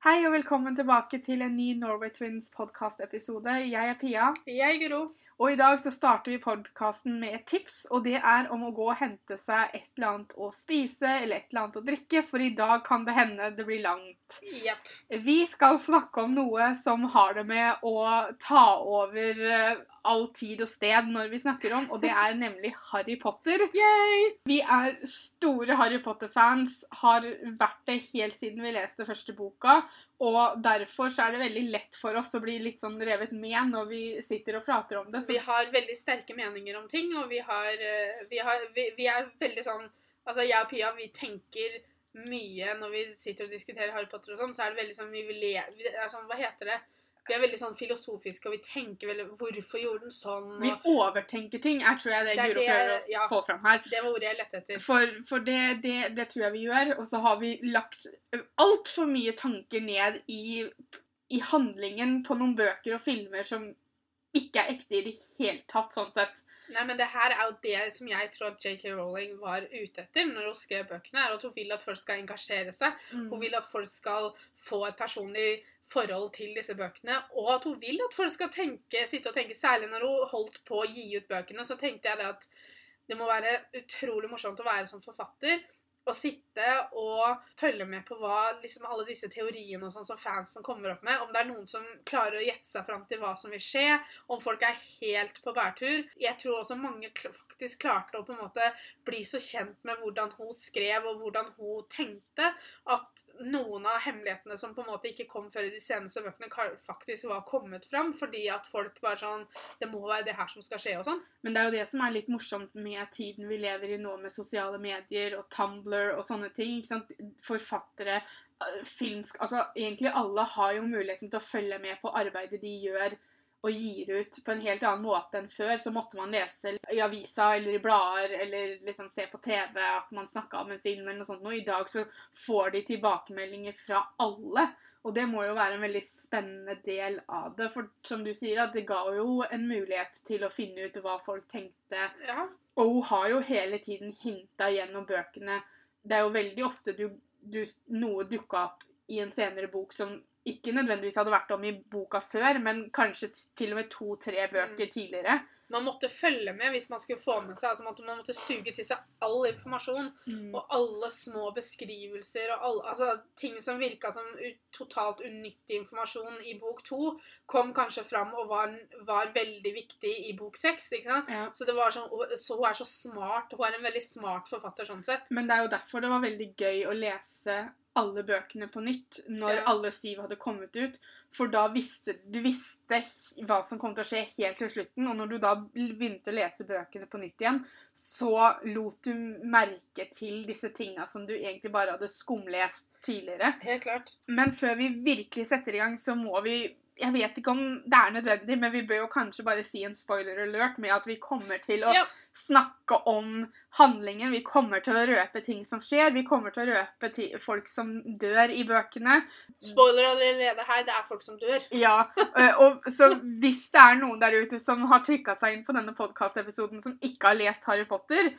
Hei og velkommen tilbake til en ny Norway Twins podkast-episode. Jeg er Pia, Jeg er Guro. Og i dag så starter vi podkasten med et tips. Og det er om å gå og hente seg et eller annet å spise eller et eller annet å drikke, for i dag kan det hende det blir langt. Yep. Vi skal snakke om noe som har det med å ta over eh, all tid og sted når vi snakker om, og det er nemlig Harry Potter. Yay! Vi er store Harry Potter-fans, har vært det helt siden vi leste første boka. Og derfor så er det veldig lett for oss å bli litt sånn revet med når vi sitter og prater om det. Så Vi har veldig sterke meninger om ting, og vi har, eh, vi, har vi, vi er veldig sånn Altså, jeg og Pia, vi tenker mye når vi sitter og diskuterer Harry Potter og sånn, så er det veldig sånn vi vil le... Sånn, hva heter det? Vi er veldig sånn filosofiske, og vi tenker veldig Hvorfor gjorde den sånn? vi overtenker ting, er tror jeg det Det Guro prøver å ja. få fram her. det var ordet jeg lette etter. For, for det, det, det tror jeg vi gjør. Og så har vi lagt altfor mye tanker ned i, i handlingen på noen bøker og filmer som ikke er ekte i det hele tatt, sånn sett. Nei, men det her er jo det som jeg tror at JK Rowling var ute etter når hun skrev bøkene, er at hun vil at folk skal engasjere seg. Mm. Hun vil at folk skal få et personlig forhold til disse bøkene, og at hun vil at folk skal tenke, sitte og tenke. Særlig når hun holdt på å gi ut bøkene, så tenkte jeg det at det må være utrolig morsomt å være som forfatter. Å sitte og følge med på hva liksom alle disse teoriene og sånn som fansen kommer opp med. Om det er noen som klarer å gjette seg fram til hva som vil skje. Om folk er helt på bærtur. Jeg tror også mange faktisk klarte å på en måte bli så kjent med hvordan hun skrev og hvordan hun tenkte, at noen av hemmelighetene som på en måte ikke kom før i de seneste bøkene, faktisk var kommet fram, fordi at folk bare sånn Det må være det her som skal skje, og sånn. Men det er jo det som er litt morsomt med tiden vi lever i nå, med sosiale medier og Tumblr og sånne ting. ikke sant? Forfattere, eh, filmsk Altså egentlig alle har jo muligheten til å følge med på arbeidet de gjør og gir ut på en helt annen måte enn før. Så måtte man lese i avisa eller i blader eller liksom se på TV at man snakka om en film eller noe sånt. Og i dag så får de tilbakemeldinger fra alle. Og det må jo være en veldig spennende del av det. For som du sier, at det ga jo en mulighet til å finne ut hva folk tenkte. Ja. Og hun har jo hele tiden hinta gjennom bøkene. Det er jo veldig ofte du, du, noe dukka opp i en senere bok som ikke nødvendigvis hadde vært om i boka før, men kanskje til og med to-tre bøker tidligere. Man måtte følge med hvis man skulle få med seg altså Man måtte- suge til seg all informasjon. Og alle små beskrivelser og alle, altså, ting som virka som totalt unyttig informasjon i bok to, kom kanskje fram og var, var veldig viktig i bok seks. Ja. Så det var sånn, så hun er så smart. Hun er en veldig smart forfatter sånn sett. Men det er jo derfor det var veldig gøy å lese alle bøkene på nytt når Ja. alle syv hadde kommet ut. For da visste du visste hva som kom til å skje helt til slutten. Og når du da begynte å lese bøkene på nytt igjen, så lot du merke til disse tinga som du egentlig bare hadde skumlest tidligere. Helt klart. Men før vi virkelig setter i gang, så må vi Jeg vet ikke om det er nødvendig, men vi bør jo kanskje bare si en spoiler alert med at vi kommer til å Ja. snakke om handlingen. Vi kommer til å røpe ting som skjer. Vi kommer til å røpe folk som dør i bøkene. Spoiler allerede her. Det er folk som dør. Ja, Og, og så hvis det er noen der ute som har trykka seg inn på denne podkastepisoden som ikke har lest Harry Potter,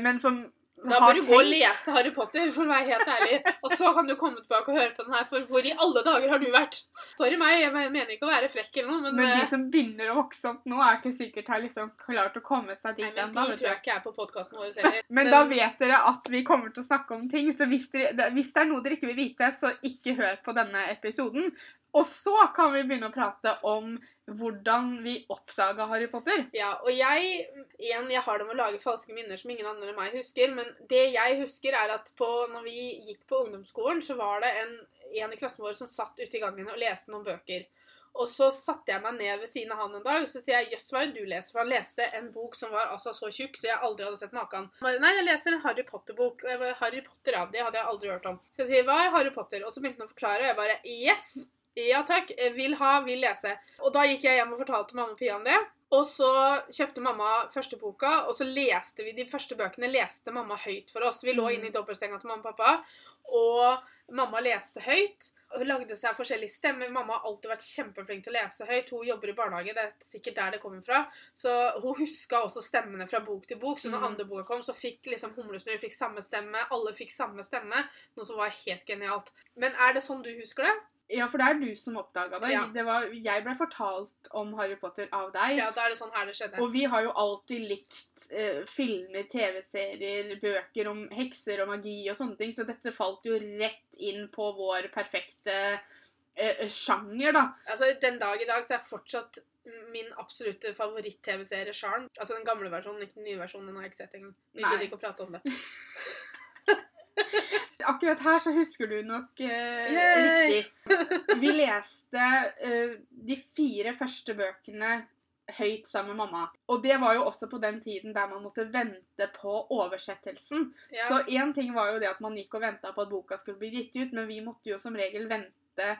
men som Da bør du gå og lese Harry Potter, for å være helt ærlig. Og så kan du komme tilbake og høre på den her, for hvor i alle dager har du vært? Sorry meg, jeg mener ikke å være frekk eller noe, men, Men de eh, som begynner å vokse opp nå, er ikke sikkert har liksom klart å komme seg dit men ennå. de tror jeg ikke er på podkasten vår heller. Men da vet dere at vi kommer til å snakke om ting, så hvis, dere, hvis det er noe dere ikke vil vite, så ikke hør på denne episoden. Og så kan vi begynne å prate om hvordan vi oppdaga Harry Potter. Ja, og jeg igjen, jeg har det med å lage falske minner som ingen andre enn meg husker, men det jeg husker, er at på, når vi gikk på ungdomsskolen, så var det en, en i klassen vår som satt ute i gangen og leste noen bøker. Og så satte jeg meg ned ved siden av han en dag og så sier jeg, jøss, hva er det du leser? For han leste en bok som var altså så tjukk, så jeg aldri hadde sett maken. Bare, Nei, jeg leser en Harry Potter-bok. Og jeg bare, Harry Potter, ja, det hadde jeg aldri hørt om. Så jeg sier, hva er Harry Potter? Og så begynte han å forklare, og jeg bare, yes! Ja takk, vil ha, vil lese. Og da gikk jeg hjem og fortalte mamma og Pia om det. Og så kjøpte mamma første boka, og så leste vi de første bøkene leste mamma høyt for oss. Vi lå inne i dobbeltsenga til mamma og pappa, og mamma leste høyt. Hun lagde seg forskjellige stemmer. Mamma har alltid vært kjempeflink til å lese høyt. Hun jobber i barnehage, det er sikkert der det kommer fra. Så hun huska også stemmene fra bok til bok. Så når Mm. andre boka kom, så fikk liksom Humlesnurr fikk samme stemme. Alle fikk samme stemme, noe som var helt genialt. Men er det sånn du husker det? Ja, for det er du som oppdaga det. Ja. det var, jeg ble fortalt om Harry Potter av deg. Ja, da er det sånn her det skjedde. Og vi har jo alltid likt eh, filmer, TV-serier, bøker om hekser og magi og sånne ting, så dette falt jo rett inn på vår perfekte eh, sjanger, da. Altså, Den dag i dag så er fortsatt min absolutte favoritt-TV-serie Charm. Altså den gamle versjonen, ikke den nye versjonen. Den har jeg ikke sett engang. Vi gidder ikke å prate om det. Akkurat her så husker du nok eh, riktig. Vi leste eh, de fire første bøkene høyt sammen med mamma. Og det var jo også på den tiden der man måtte vente på oversettelsen. Ja. Så én ting var jo det at man gikk og venta på at boka skulle bli gitt ut, men vi måtte jo som regel vente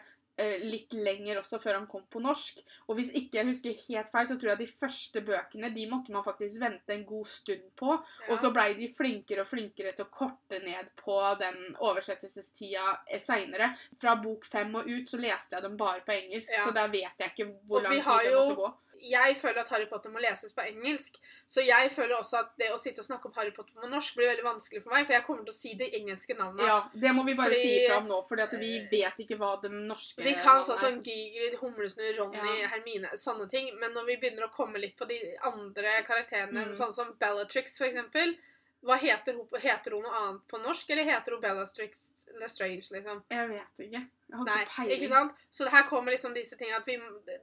litt lenger også før han kom på norsk. Og hvis ikke jeg husker helt feil, så tror jeg de første bøkene de måtte man faktisk vente en god stund på. Ja. Og så blei de flinkere og flinkere til å korte ned på den oversettelsestida seinere. Fra bok fem og ut så leste jeg dem bare på engelsk, Ja. så der vet jeg ikke hvor lang tid det måtte gå. Jeg føler at Harry Potter må leses på engelsk. Så jeg føler også at det å sitte og snakke om Harry Potter på norsk blir veldig vanskelig for meg, for jeg kommer til å si de engelske navnene. Ja, det må vi bare Fordi- si ifra om nå, for vi vet ikke hva det norske Vi kan sånn som Gygrid, Humlesnurr, Ronny, Ja. Hermine, sånne ting. Men når vi begynner å komme litt på de andre karakterene, Mm. sånn som Bellatrix for eksempel, hva heter hun, heter hun noe annet på norsk, eller heter hun Bellatrix Lestrange, liksom? Jeg vet ikke. Jeg har Nei, ikke peiling. ikke sant? Så her kommer liksom disse tingene at vi,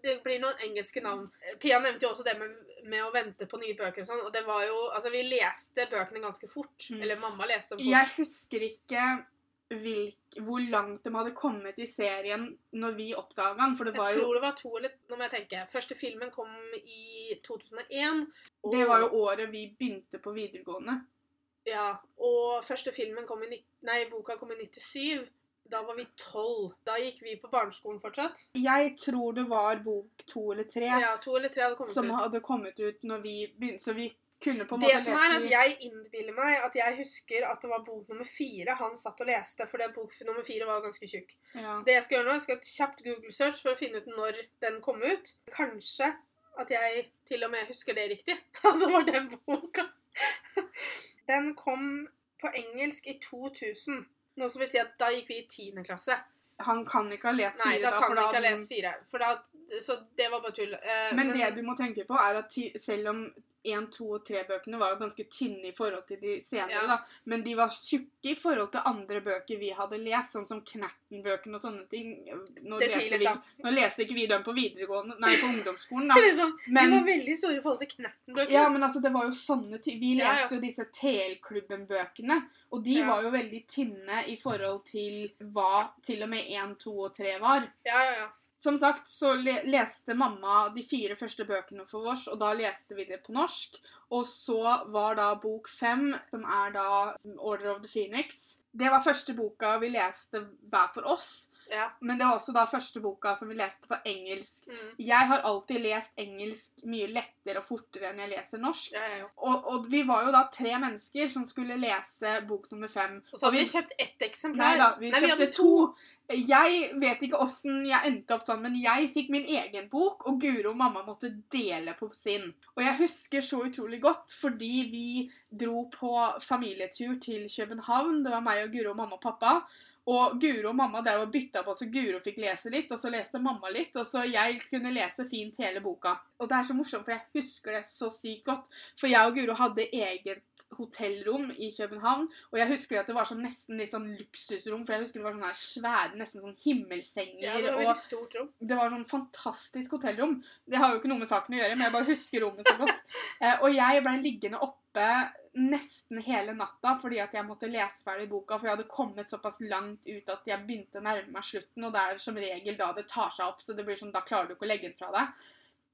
det blir noen engelske navn. Pia nevnte jo også det med, med å vente på nye bøker og sånn, og det var jo Altså, vi leste bøkene ganske fort. Mm. Eller mamma leste dem fort. Jeg husker ikke hvilk, hvor langt de hadde kommet i serien når vi oppdaga den, for det var jo Jeg tror det var to eller Nå må jeg tenke. Første filmen kom i 2001. og- Det var jo året vi begynte på videregående. Ja, og første filmen kom i Nei, boka kom i 97. Da var vi tolv. Da gikk vi på barneskolen fortsatt. Jeg tror det var bok to eller tre Ja, to eller tre hadde kommet som ut. hadde kommet ut når vi begynte, så vi kunne på en måte lese Det som er at Jeg innbiller meg at jeg husker at det var bok nummer fire han satt og leste, for den bok nummer fire var ganske tjukk. ja. Så det jeg skal gjøre nå, jeg skal et kjapt Google-search for å finne ut når den kom ut. Kanskje at jeg til og med husker det riktig. At det var den boka. Den kom på engelsk i 2000. Noe som vil si at da gikk vi i 10. klasse. Han kan ikke ha lest Nei, da, da kan han ikke ha lest fire. For da, så det var bare tull. Eh, Men det du må tenke på, er at selv om 1, 2 og 3-bøkene var ganske tynne i forhold til de senere, Ja. da, men de var tjukke i forhold til andre bøker vi hadde lest, sånn som Knerten-bøkene og sånne ting. Nå, Det leste litt, vi, nå leste ikke vi dem på videregående, nei, på ungdomsskolen, da. liksom, Men- de var veldig store i forhold til Knerten-bøkene. Ja, men altså, det var jo sånne ty Vi Ja, ja. leste jo disse TL-klubben-bøkene, og de Ja. var jo veldig tynne i forhold til hva til og med 1, 2 og 3 var. ja, ja. ja. Som sagt så le leste mamma de fire første bøkene for oss, og da leste vi det på norsk. Og så var da bok fem, som er da Order of the Phoenix. Det var første boka vi leste hver for oss, ja. men det var også da første boka som vi leste på engelsk. Mm. Jeg har alltid lest engelsk mye lettere og fortere enn jeg leser norsk. ja, ja. Og, og vi var jo da tre mennesker som skulle lese bok nummer fem. Og så hadde vi kjøpt ett eksemplar. Nei da, vi Nei, kjøpte hadde to. Jeg vet ikke åssen jeg endte opp sånn, men jeg fikk min egen bok, og Guro og mamma måtte dele på sin. Og jeg husker så utrolig godt, fordi vi dro på familietur til København. Det var meg og Guro og mamma og pappa. Og Guro og mamma der var bytta på, så Guro fikk lese litt, og så leste mamma litt, og så jeg kunne lese fint hele boka. Og det er så morsomt, for jeg husker det så sykt godt. For jeg og Guro hadde eget hotellrom i København, og jeg husker at det var sånn nesten litt sånn luksusrom, for jeg husker det var sånne her svære, nesten sånn himmelsenger, Ja, det var veldig stort rom. det var sånn fantastisk hotellrom. Det har jo ikke noe med saken å gjøre, men jeg bare husker rommet så godt. Eh, og jeg ble liggende oppe nesten hele natta fordi at jeg måtte lese ferdig boka, for jeg hadde kommet såpass langt ut at jeg begynte å nærme meg slutten, og det er som regel da det tar seg opp, så det blir sånn, da klarer du ikke å legge den fra deg.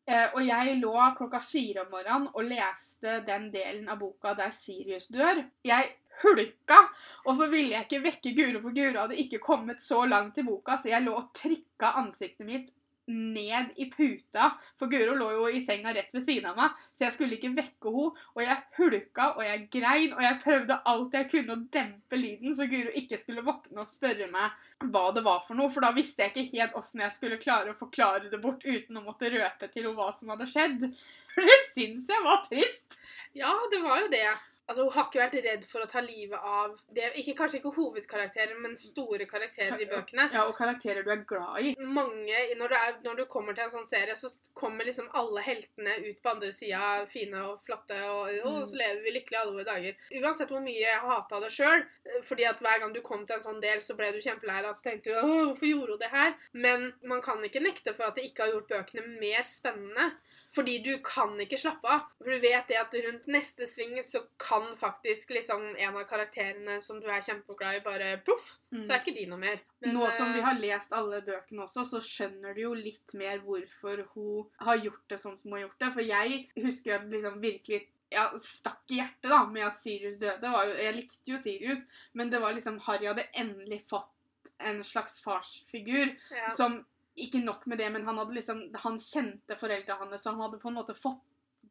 Eh, og jeg lå klokka fire om morgenen og leste den delen av boka der Sirius dør. Jeg hulka, og så ville jeg ikke vekke Guro, for Guro hadde ikke kommet så langt i boka, så jeg lå og trykka ansiktet mitt ned i puta, for Guro lå jo i senga rett ved siden av meg, så jeg skulle ikke vekke henne, og jeg hulka, og jeg grein, og jeg prøvde alt jeg kunne å dempe lyden, så Guro ikke skulle våkne og spørre meg hva det var for noe, for da visste jeg ikke helt hvordan jeg skulle klare å forklare det bort uten å måtte røpe til henne hva som hadde skjedd. For det syns jeg var trist. Ja, det var jo det. Altså, Hun har ikke vært redd for å ta livet av det, ikke, Kanskje ikke hovedkarakterer, men store karakterer i bøkene. Ja, og karakterer du er glad i. Mange, når du, er, når du kommer til en sånn serie, så kommer liksom alle heltene ut på andre sida, fine og flotte, og, og så lever vi lykkelig alle våre dager. Uansett hvor mye jeg hata det sjøl, fordi at hver gang du kom til en sånn del, så ble du kjempelei deg, så tenkte du Åh, hvorfor gjorde hun det her? Men man kan ikke nekte for at det ikke har gjort bøkene mer spennende. Fordi du kan ikke slappe av. For du vet det at rundt neste sving så kan faktisk liksom en av karakterene som du er kjempeglad i, bare poff, Mm. så er ikke de noe mer. Men, Nå som vi eh, har lest alle bøkene også, så skjønner du jo litt mer hvorfor hun har gjort det sånn som hun har gjort det. For jeg husker at liksom virkelig ja, stakk i hjertet da, med at Sirius døde. Var jo, jeg likte jo Sirius, men det var liksom Harry hadde endelig fått en slags farsfigur. ja. Som ikke nok med det, men han liksom Han kjente foreldra hans, så han hadde på en måte fått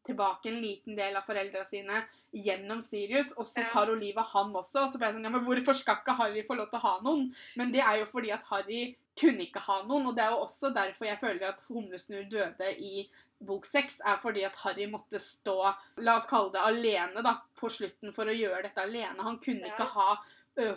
tilbake en liten del av foreldra sine gjennom Sirius, og så tar hun livet av han også. Og så ble jeg sånn Ja, men hvorfor skal ikke Harry få lov til å ha noen? Men det er jo fordi at Harry kunne ikke ha noen, og det er jo også derfor jeg føler at Humlesnurr døde i bok seks, er fordi at Harry måtte stå, la oss kalle det alene, da, på slutten for å gjøre dette alene. Han kunne ikke ha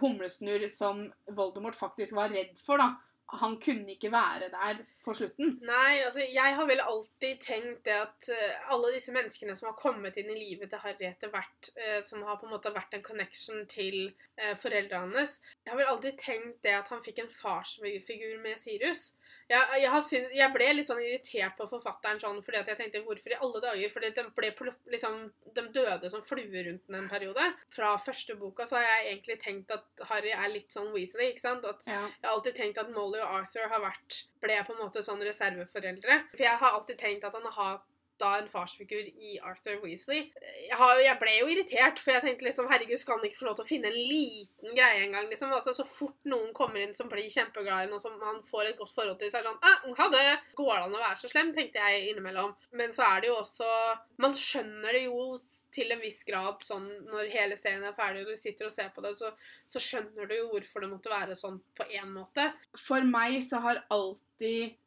Humlesnurr som Voldemort faktisk var redd for, da. Han kunne ikke være der på slutten. Nei, altså jeg har vel alltid tenkt det at uh, alle disse menneskene som har kommet inn i livet til Harry etter hvert, uh, som har på en måte vært en connection til uh, foreldrene hans Jeg har vel alltid tenkt det at han fikk en farsfigur med Sirius. Jeg, jeg, har syn- jeg ble litt sånn irritert på forfatteren sånn, fordi at jeg tenkte hvorfor i alle dager? Fordi de, ble, liksom, de døde som fluer rundt den en periode. Fra første boka så har jeg egentlig tenkt at Harry er litt sånn Weasley. ikke sant? At Ja. jeg har alltid tenkt at Molly og Arthur har vært, ble på en måte sånn reserveforeldre. For jeg har alltid tenkt at han har hatt da en farsfigur i Arthur Weasley. Jeg, ble jo irritert, for jeg tenkte liksom herregud, skal han ikke få lov til å finne en liten greie engang? Liksom. Altså, så fort noen kommer inn som blir kjempeglad i noen som han får et godt forhold til, så er det sånn ah, ha det! Går det an å være så slem? tenkte jeg innimellom. Men så er det jo også Man skjønner det jo til en viss grad sånn når hele serien er ferdig og du sitter og ser på det, så, så skjønner du jo hvorfor det måtte være sånn på én måte. For meg så har alltid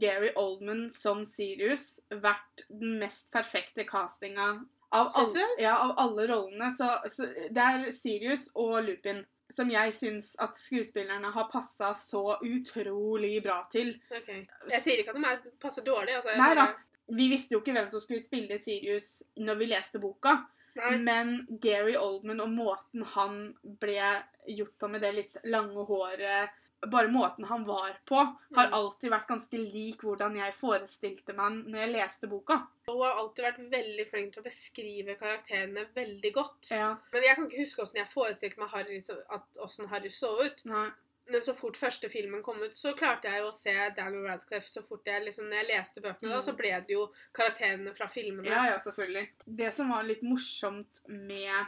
Gary Oldman som Sirius vært den mest perfekte castinga av, all, ja, av alle rollene. Så, så det er Sirius og Lupin som jeg syns at skuespillerne har passa så utrolig bra til. Okay. Jeg sier ikke at de er, passer dårlig. Altså, Nei da. Vi visste jo ikke hvem som skulle spille Sirius når vi leste boka. Nei. Men Gary Oldman og måten han ble gjort på med det litt lange håret Bare måten han var på, har Mm. alltid vært ganske lik hvordan jeg forestilte meg når jeg leste boka. Hun har alltid vært veldig flink til å beskrive karakterene veldig godt. Ja, Men jeg kan ikke huske hvordan jeg forestilte meg Harry, at, åssen Harry så ut. nei. Men så fort første filmen kom ut, så klarte jeg å se Daniel Radcliffe. Så fort jeg liksom, når jeg leste bøkene, da, Mm. så ble det jo karakterene fra filmene. Ja, ja, selvfølgelig. Det som var litt morsomt med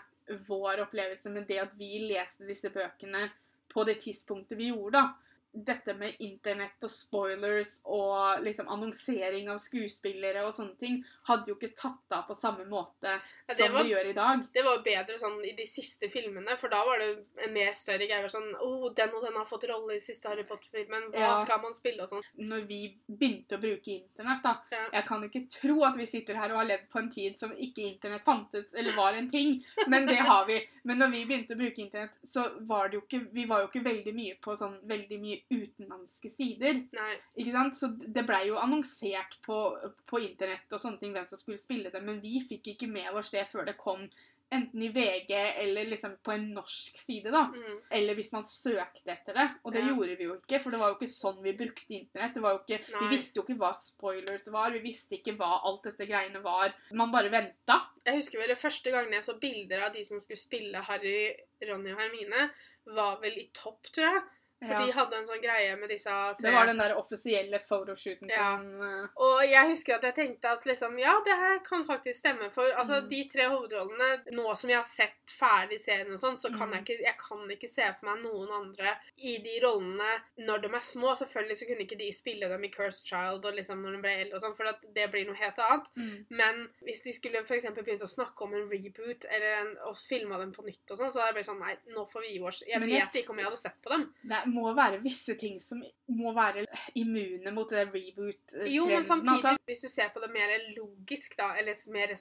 vår opplevelse med det at vi leste disse bøkene på det tidspunktet vi gjorde, da. Dette med internett og spoilers og liksom annonsering av skuespillere og sånne ting hadde jo ikke tatt av på samme måte Ja, som var- det gjør i dag. Det var bedre sånn i de siste filmene, for da var det en mer større greie. Sånn, oh, den og den har fått rolle i siste Harry Potter-filmen. Hva Ja. skal man spille og sånn? Når vi begynte å bruke internett, da Ja. Jeg kan ikke tro at vi sitter her og har levd på en tid som ikke internett fantes eller var en ting, men det har vi. Men når vi begynte å bruke internett, så var det jo ikke Vi var jo ikke veldig mye på sånn veldig mye utenlandske sider. Nei. Ikke sant? Så det blei jo annonsert på, på internett og sånne ting hvem som skulle spille det, men vi fikk ikke med oss det før det kom enten i VG eller liksom på en norsk side, da. Mm. Eller hvis man søkte etter det. Og det Ja. gjorde vi jo ikke, for det var jo ikke sånn vi brukte internett. Det var jo ikke, Nei. vi visste jo ikke hva spoilers var, vi visste ikke hva alt dette greiene var. Man bare venta. Jeg husker vel det første gangen jeg så bilder av de som skulle spille Harry, Ronny og Hermine, var vel i topp, tror jeg. For Ja. de hadde en sånn greie med disse tre Det var den der offisielle photoshooten Ja. som eh, Og jeg husker at jeg tenkte at liksom, ja, det her kan faktisk stemme. For altså, Mm. de tre hovedrollene, nå som jeg har sett ferdig serien og sånn, så kan Mm. jeg ikke jeg kan ikke se for meg noen andre i de rollene når de er små. Selvfølgelig så kunne ikke de spille dem i Cursed Child og liksom når de ble eldre og sånn, for det blir noe helt annet. mm. Men hvis de skulle eksempel begynt å snakke om en reboot eller en, og filma dem på nytt og sånn, så hadde jeg blitt sånn Nei, nå får vi gi oss. Jeg vet ikke om jeg hadde sett på dem. Det er må være visse ting som må være immune mot det reboot-trenden. Jo, men samtidig, altså. hvis du ser på det mer logisk, da, eller mer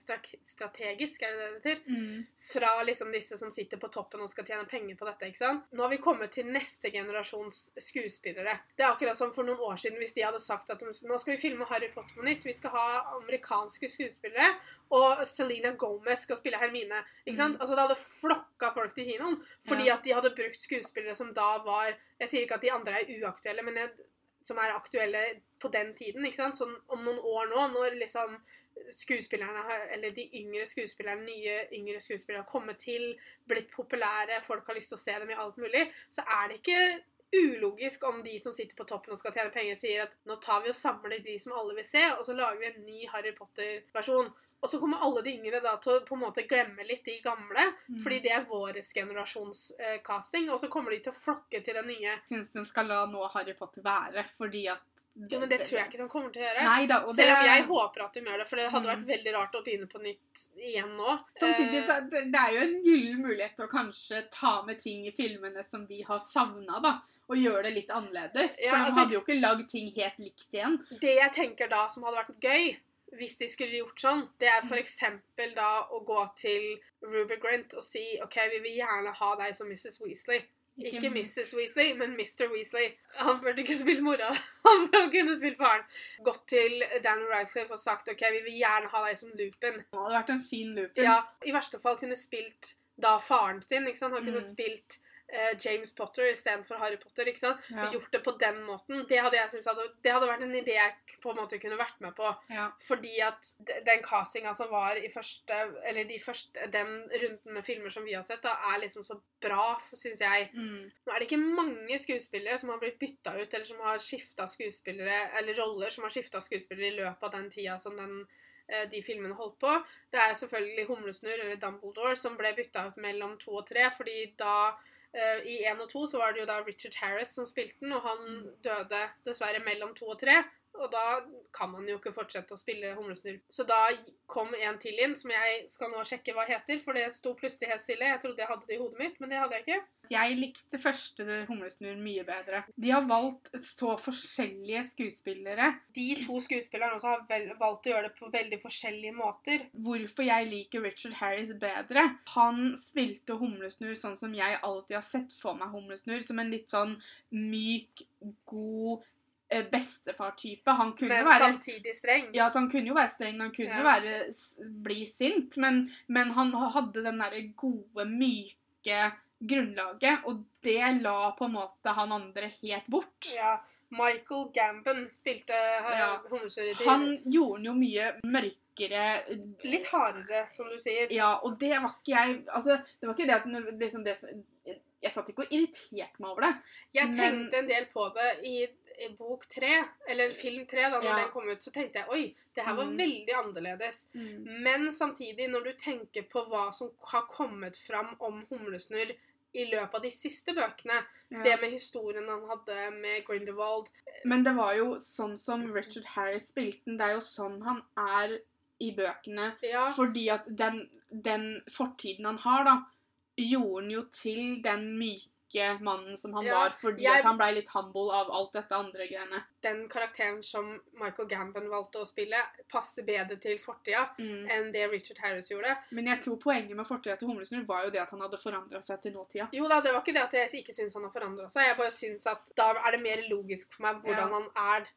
strategisk, er det det det heter? Mm. Fra liksom disse som sitter på toppen og skal tjene penger på dette. ikke sant? Nå har vi kommet til neste generasjons skuespillere. Det er akkurat som for noen år siden hvis de hadde sagt at de, nå skal vi filme Harry Potter på nytt, vi skal ha amerikanske skuespillere, og Selena Gomez skal spille Hermine. ikke sant? Mm. Altså Det hadde flokka folk til kinoen fordi Ja. at de hadde brukt skuespillere som da var Jeg sier ikke at de andre er uaktuelle, men jeg, som er aktuelle på den tiden. ikke sant? Sånn om noen år nå, når liksom skuespillerne, eller de yngre skuespillerne, nye yngre skuespillere har kommet til, blitt populære, folk har lyst til å se dem i alt mulig, så er det ikke ulogisk om de som sitter på toppen og skal tjene penger, sier at nå tar vi og samler de som alle vil se, og så lager vi en ny Harry Potter-versjon. Og så kommer alle de yngre da til å på en måte glemme litt de gamle, Mm. fordi det er vår generasjons eh, casting, og så kommer de til å flokke til den nye. syns de skal la nå Harry Potter være, fordi at Jo, men det tror jeg ikke de kommer til å gjøre. Nei da, og Selv om jeg håper at de gjør det, for det hadde Mm. vært veldig rart å begynne på nytt igjen nå. Samtidig, Eh, det er jo en gyllen mulighet til å kanskje ta med ting i filmene som vi har savna, da. Og gjøre det litt annerledes. Ja, For de altså- hadde jo ikke lagd ting helt likt igjen. Det jeg tenker da som hadde vært gøy, hvis de skulle gjort sånn, det er f.eks. da å gå til Ruber Grint og si OK, vi vil gjerne ha deg som Mrs. Weasley. Ikke Mrs. Weasley, men Mr. Weasley. Han burde ikke spille mora. Han burde kunne spille faren. Gått til Dan Radcliffe og sagt OK, vi vil gjerne ha deg som Lupin. Det hadde vært en fin Lupin. Ja, I verste fall kunne spilt da faren sin. ikke sant? Han kunne Mm. spilt James Potter istedenfor Harry Potter. ikke sant? Ja. Og gjort det på den måten. Det hadde jeg syntes hadde, det hadde vært en idé jeg på en måte kunne vært med på. Ja. Fordi at den castinga som var i første Eller de første, den runden med filmer som vi har sett, da, er liksom så bra, syns jeg. Mm. Nå er det ikke mange skuespillere som har blitt bytta ut, eller som har skifta skuespillere, eller roller som har skifta skuespillere i løpet av den tida som den, eh, de filmene holdt på. Det er selvfølgelig Humlesnurr eller Dumbledore som ble bytta ut mellom to og tre, fordi da eh, I én og to så var det jo da Richard Harris som spilte den, og han døde dessverre mellom to og tre. Og da kan man jo ikke fortsette å spille Humlesnurr. Så da kom en til inn, som jeg skal nå sjekke hva heter, for det sto plutselig helt stille. Jeg trodde jeg hadde det i hodet mitt, men det hadde jeg ikke. Jeg likte første Humlesnurr mye bedre. De har valgt så forskjellige skuespillere. de to skuespillerne også har valgt å gjøre det på veldig forskjellige måter. Hvorfor jeg liker Richard Harris bedre. Han spilte Humlesnurr sånn som jeg alltid har sett for meg Humlesnurr. Som en litt sånn myk, god bestefar-type. Han kunne Men være samtidig streng. Ja, Han kunne jo være streng, han kunne Ja. være, bli sint, men, men han hadde den derre gode, myke grunnlaget, og det la på en måte han andre helt bort. Ja, Michael Gambon spilte uh, Ja. homosørider. Han gjorde den jo mye mørkere Litt hardere, som du sier. Ja, og det var ikke jeg Altså, det var ikke det at liksom det, Jeg satt ikke og irriterte meg over det. Jeg Men- tenkte en del på det i bok tre, eller film tre, da når Ja. den kom ut. Så tenkte jeg oi, det her var Mm. veldig annerledes. Men samtidig, når du tenker på hva som har kommet fram om Humlesnurr i løpet av de siste bøkene, Ja. det med historien han hadde med Grindelwald Men det var jo sånn som Richard Harris spilte den. Det er jo sånn han er i bøkene. Ja, Fordi at den, den fortiden han har, da, gjorde han jo til den myke mannen som han Ja, var. Fordi jeg- han blei litt humble av alt dette andre greiene. den karakteren som Michael Gambon valgte å spille, passer bedre til fortida Mm. enn det Richard Harris gjorde. Men jeg tror poenget med fortida til Humlesnurr var jo det at han hadde forandra seg til nåtida. Jo da, det var ikke det at jeg ikke syns han har forandra seg. Jeg bare syns at da er det mer logisk for meg hvordan Ja. han er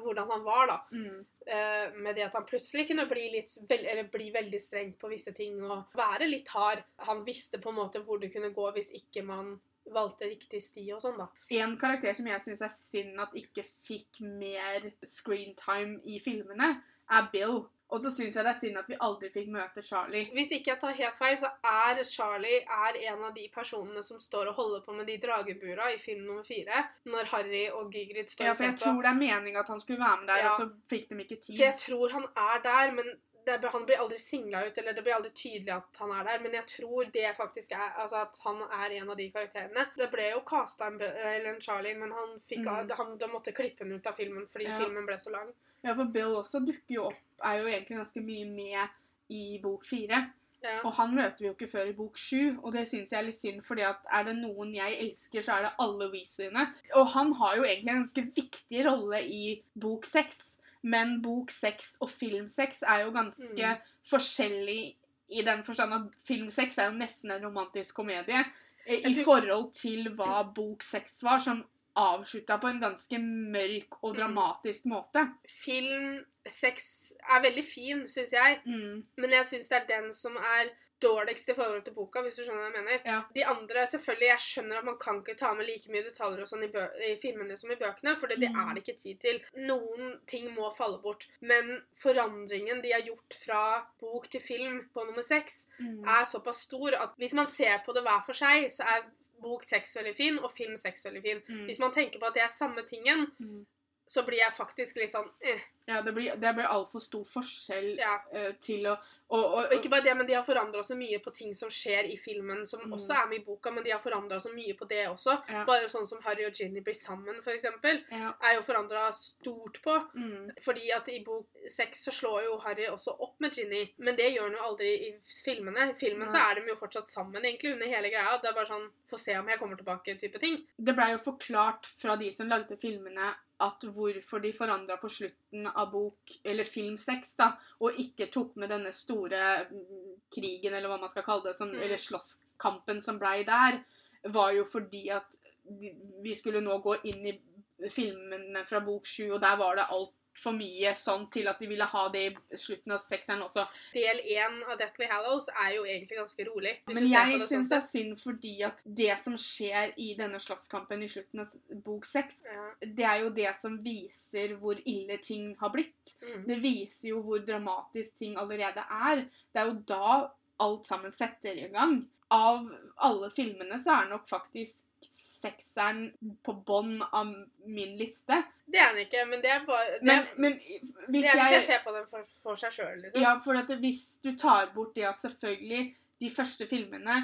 hvordan han var, da. Mm. Uh, med det at han plutselig kunne bli, litt, eller bli veldig streng på visse ting og være litt hard. Han visste på en måte hvor det kunne gå hvis ikke man valgte riktig sti og sånn, da. En karakter som jeg syns er synd at ikke fikk mer screentime i filmene, er Bill. Og så syns jeg det er synd at vi aldri fikk møte Charlie. Hvis ikke jeg tar helt feil, så er Charlie er en av de personene som står og holder på med de dragebura i film nummer fire, når Harry og Gygrid står Ja, og for ser jeg tror det er meninga at han skulle være med der, Ja. og så fikk de ikke tid. Så jeg tror han er der, men det, han blir aldri singla ut, eller det blir aldri tydelig at han er der. Men jeg tror det faktisk er altså at han er en av de karakterene. Det ble jo casta en, en Charlie, men han fikk, Mm. han, de måtte klippe den ut av filmen fordi Ja. filmen ble så lang. Ja, for Bill også dukker jo opp, er jo egentlig ganske mye med i bok fire. Ja. Og han møter vi jo ikke før i bok sju, og det syns jeg er litt synd, fordi at er det noen jeg elsker, så er det alle Weasleyene. Og han har jo egentlig en ganske viktig rolle i bok seks, men boksex og filmsex er jo ganske Mm. forskjellig i den forstand at filmsex er jo nesten en romantisk komedie eh, i forhold til hva boksex var, som avslutta på en ganske mørk og Mm. dramatisk måte. Filmsex er veldig fin, syns jeg. Mm. Men jeg syns det er den som er dårligst i forhold til boka, hvis du skjønner hva jeg mener. Ja. De andre, selvfølgelig, jeg skjønner at man kan ikke ta med like mye detaljer og sånn i, i filmene som i bøkene, for det, det Mm. er det ikke tid til. Noen ting må falle bort. Men forandringen de har gjort fra bok til film på nummer seks, Mm. er såpass stor at hvis man ser på det hver for seg, så er bok seks veldig fin, og film seks veldig fin. Mm. Hvis man tenker på at det er samme tingen, Mm. Så blir jeg faktisk litt sånn eh. Ja, det blir, det blir altfor stor forskjell Ja. eh, til å og, og, Og ikke bare det, men de har forandra så mye på ting som skjer i filmen, som Mm. også er med i boka, men de har forandra så mye på det også. Ja. Bare sånn som Harry og Ginny blir sammen, eksempel, ja. er jo forandra stort på. Mm. Fordi at i bok seks så slår jo Harry også opp med Ginny, men det gjør han jo aldri i filmene. I filmen så er de jo fortsatt sammen egentlig under hele greia. Det er bare sånn få se om jeg kommer tilbake-type ting. Det blei jo forklart fra de som lagde filmene, at hvorfor de forandra på slutten av bok, eller film seks, da, og ikke tok med denne store mm, krigen, eller hva man skal kalle det, som, Mm. eller slåsskampen som blei der, var jo fordi at vi skulle nå gå inn i filmene fra bok sju, og der var det altfor mye sånn til at de ville ha det i slutten av sekseren også. Del én av Deathly Hallows er jo egentlig ganske rolig. Men jeg det sånn syns det er synd fordi at det som skjer i denne slåsskampen i slutten av bok seks, Ja. det er jo det som viser hvor ille ting har blitt. Mm. Det viser jo hvor dramatisk ting allerede er. Det er jo da alt sammen setter i gang. Av alle filmene så er nok faktisk sekseren på bånn av min liste. Det er den ikke, men det er bare Det, Men, men det hvis er hvis jeg jeg ser på den for, for seg sjøl, liksom. Ja, for at hvis du tar bort det at selvfølgelig de første filmene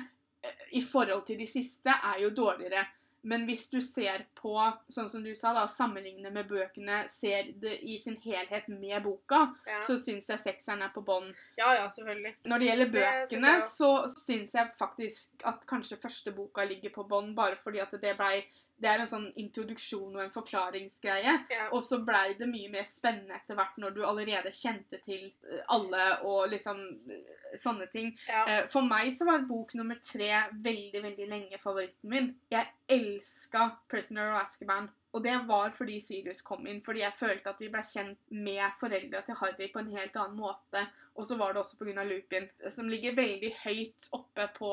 eh, i forhold til de siste er jo dårligere. Men hvis du ser på, sånn som du sa, da, sammenligner med bøkene, ser det i sin helhet med boka, Ja. så syns jeg sekseren er på bånn. ja, ja, selvfølgelig. Når det gjelder Det bøkene, jeg også. så syns jeg faktisk at kanskje første boka ligger på bånn, bare fordi at det blei Det er en sånn introduksjon og en forklaringsgreie. Ja. Og så blei det mye mer spennende etter hvert når du allerede kjente til eh, alle og liksom eh, sånne ting. Ja. Eh, For meg så var bok nummer tre veldig, veldig lenge favoritten min. Jeg elska 'Prisoner of Azkaban'. Og det var fordi Sirius kom inn. Fordi jeg følte at vi ble kjent med foreldra til Harry på en helt annen måte. Og så var det også pga. Lupin, som ligger veldig høyt oppe på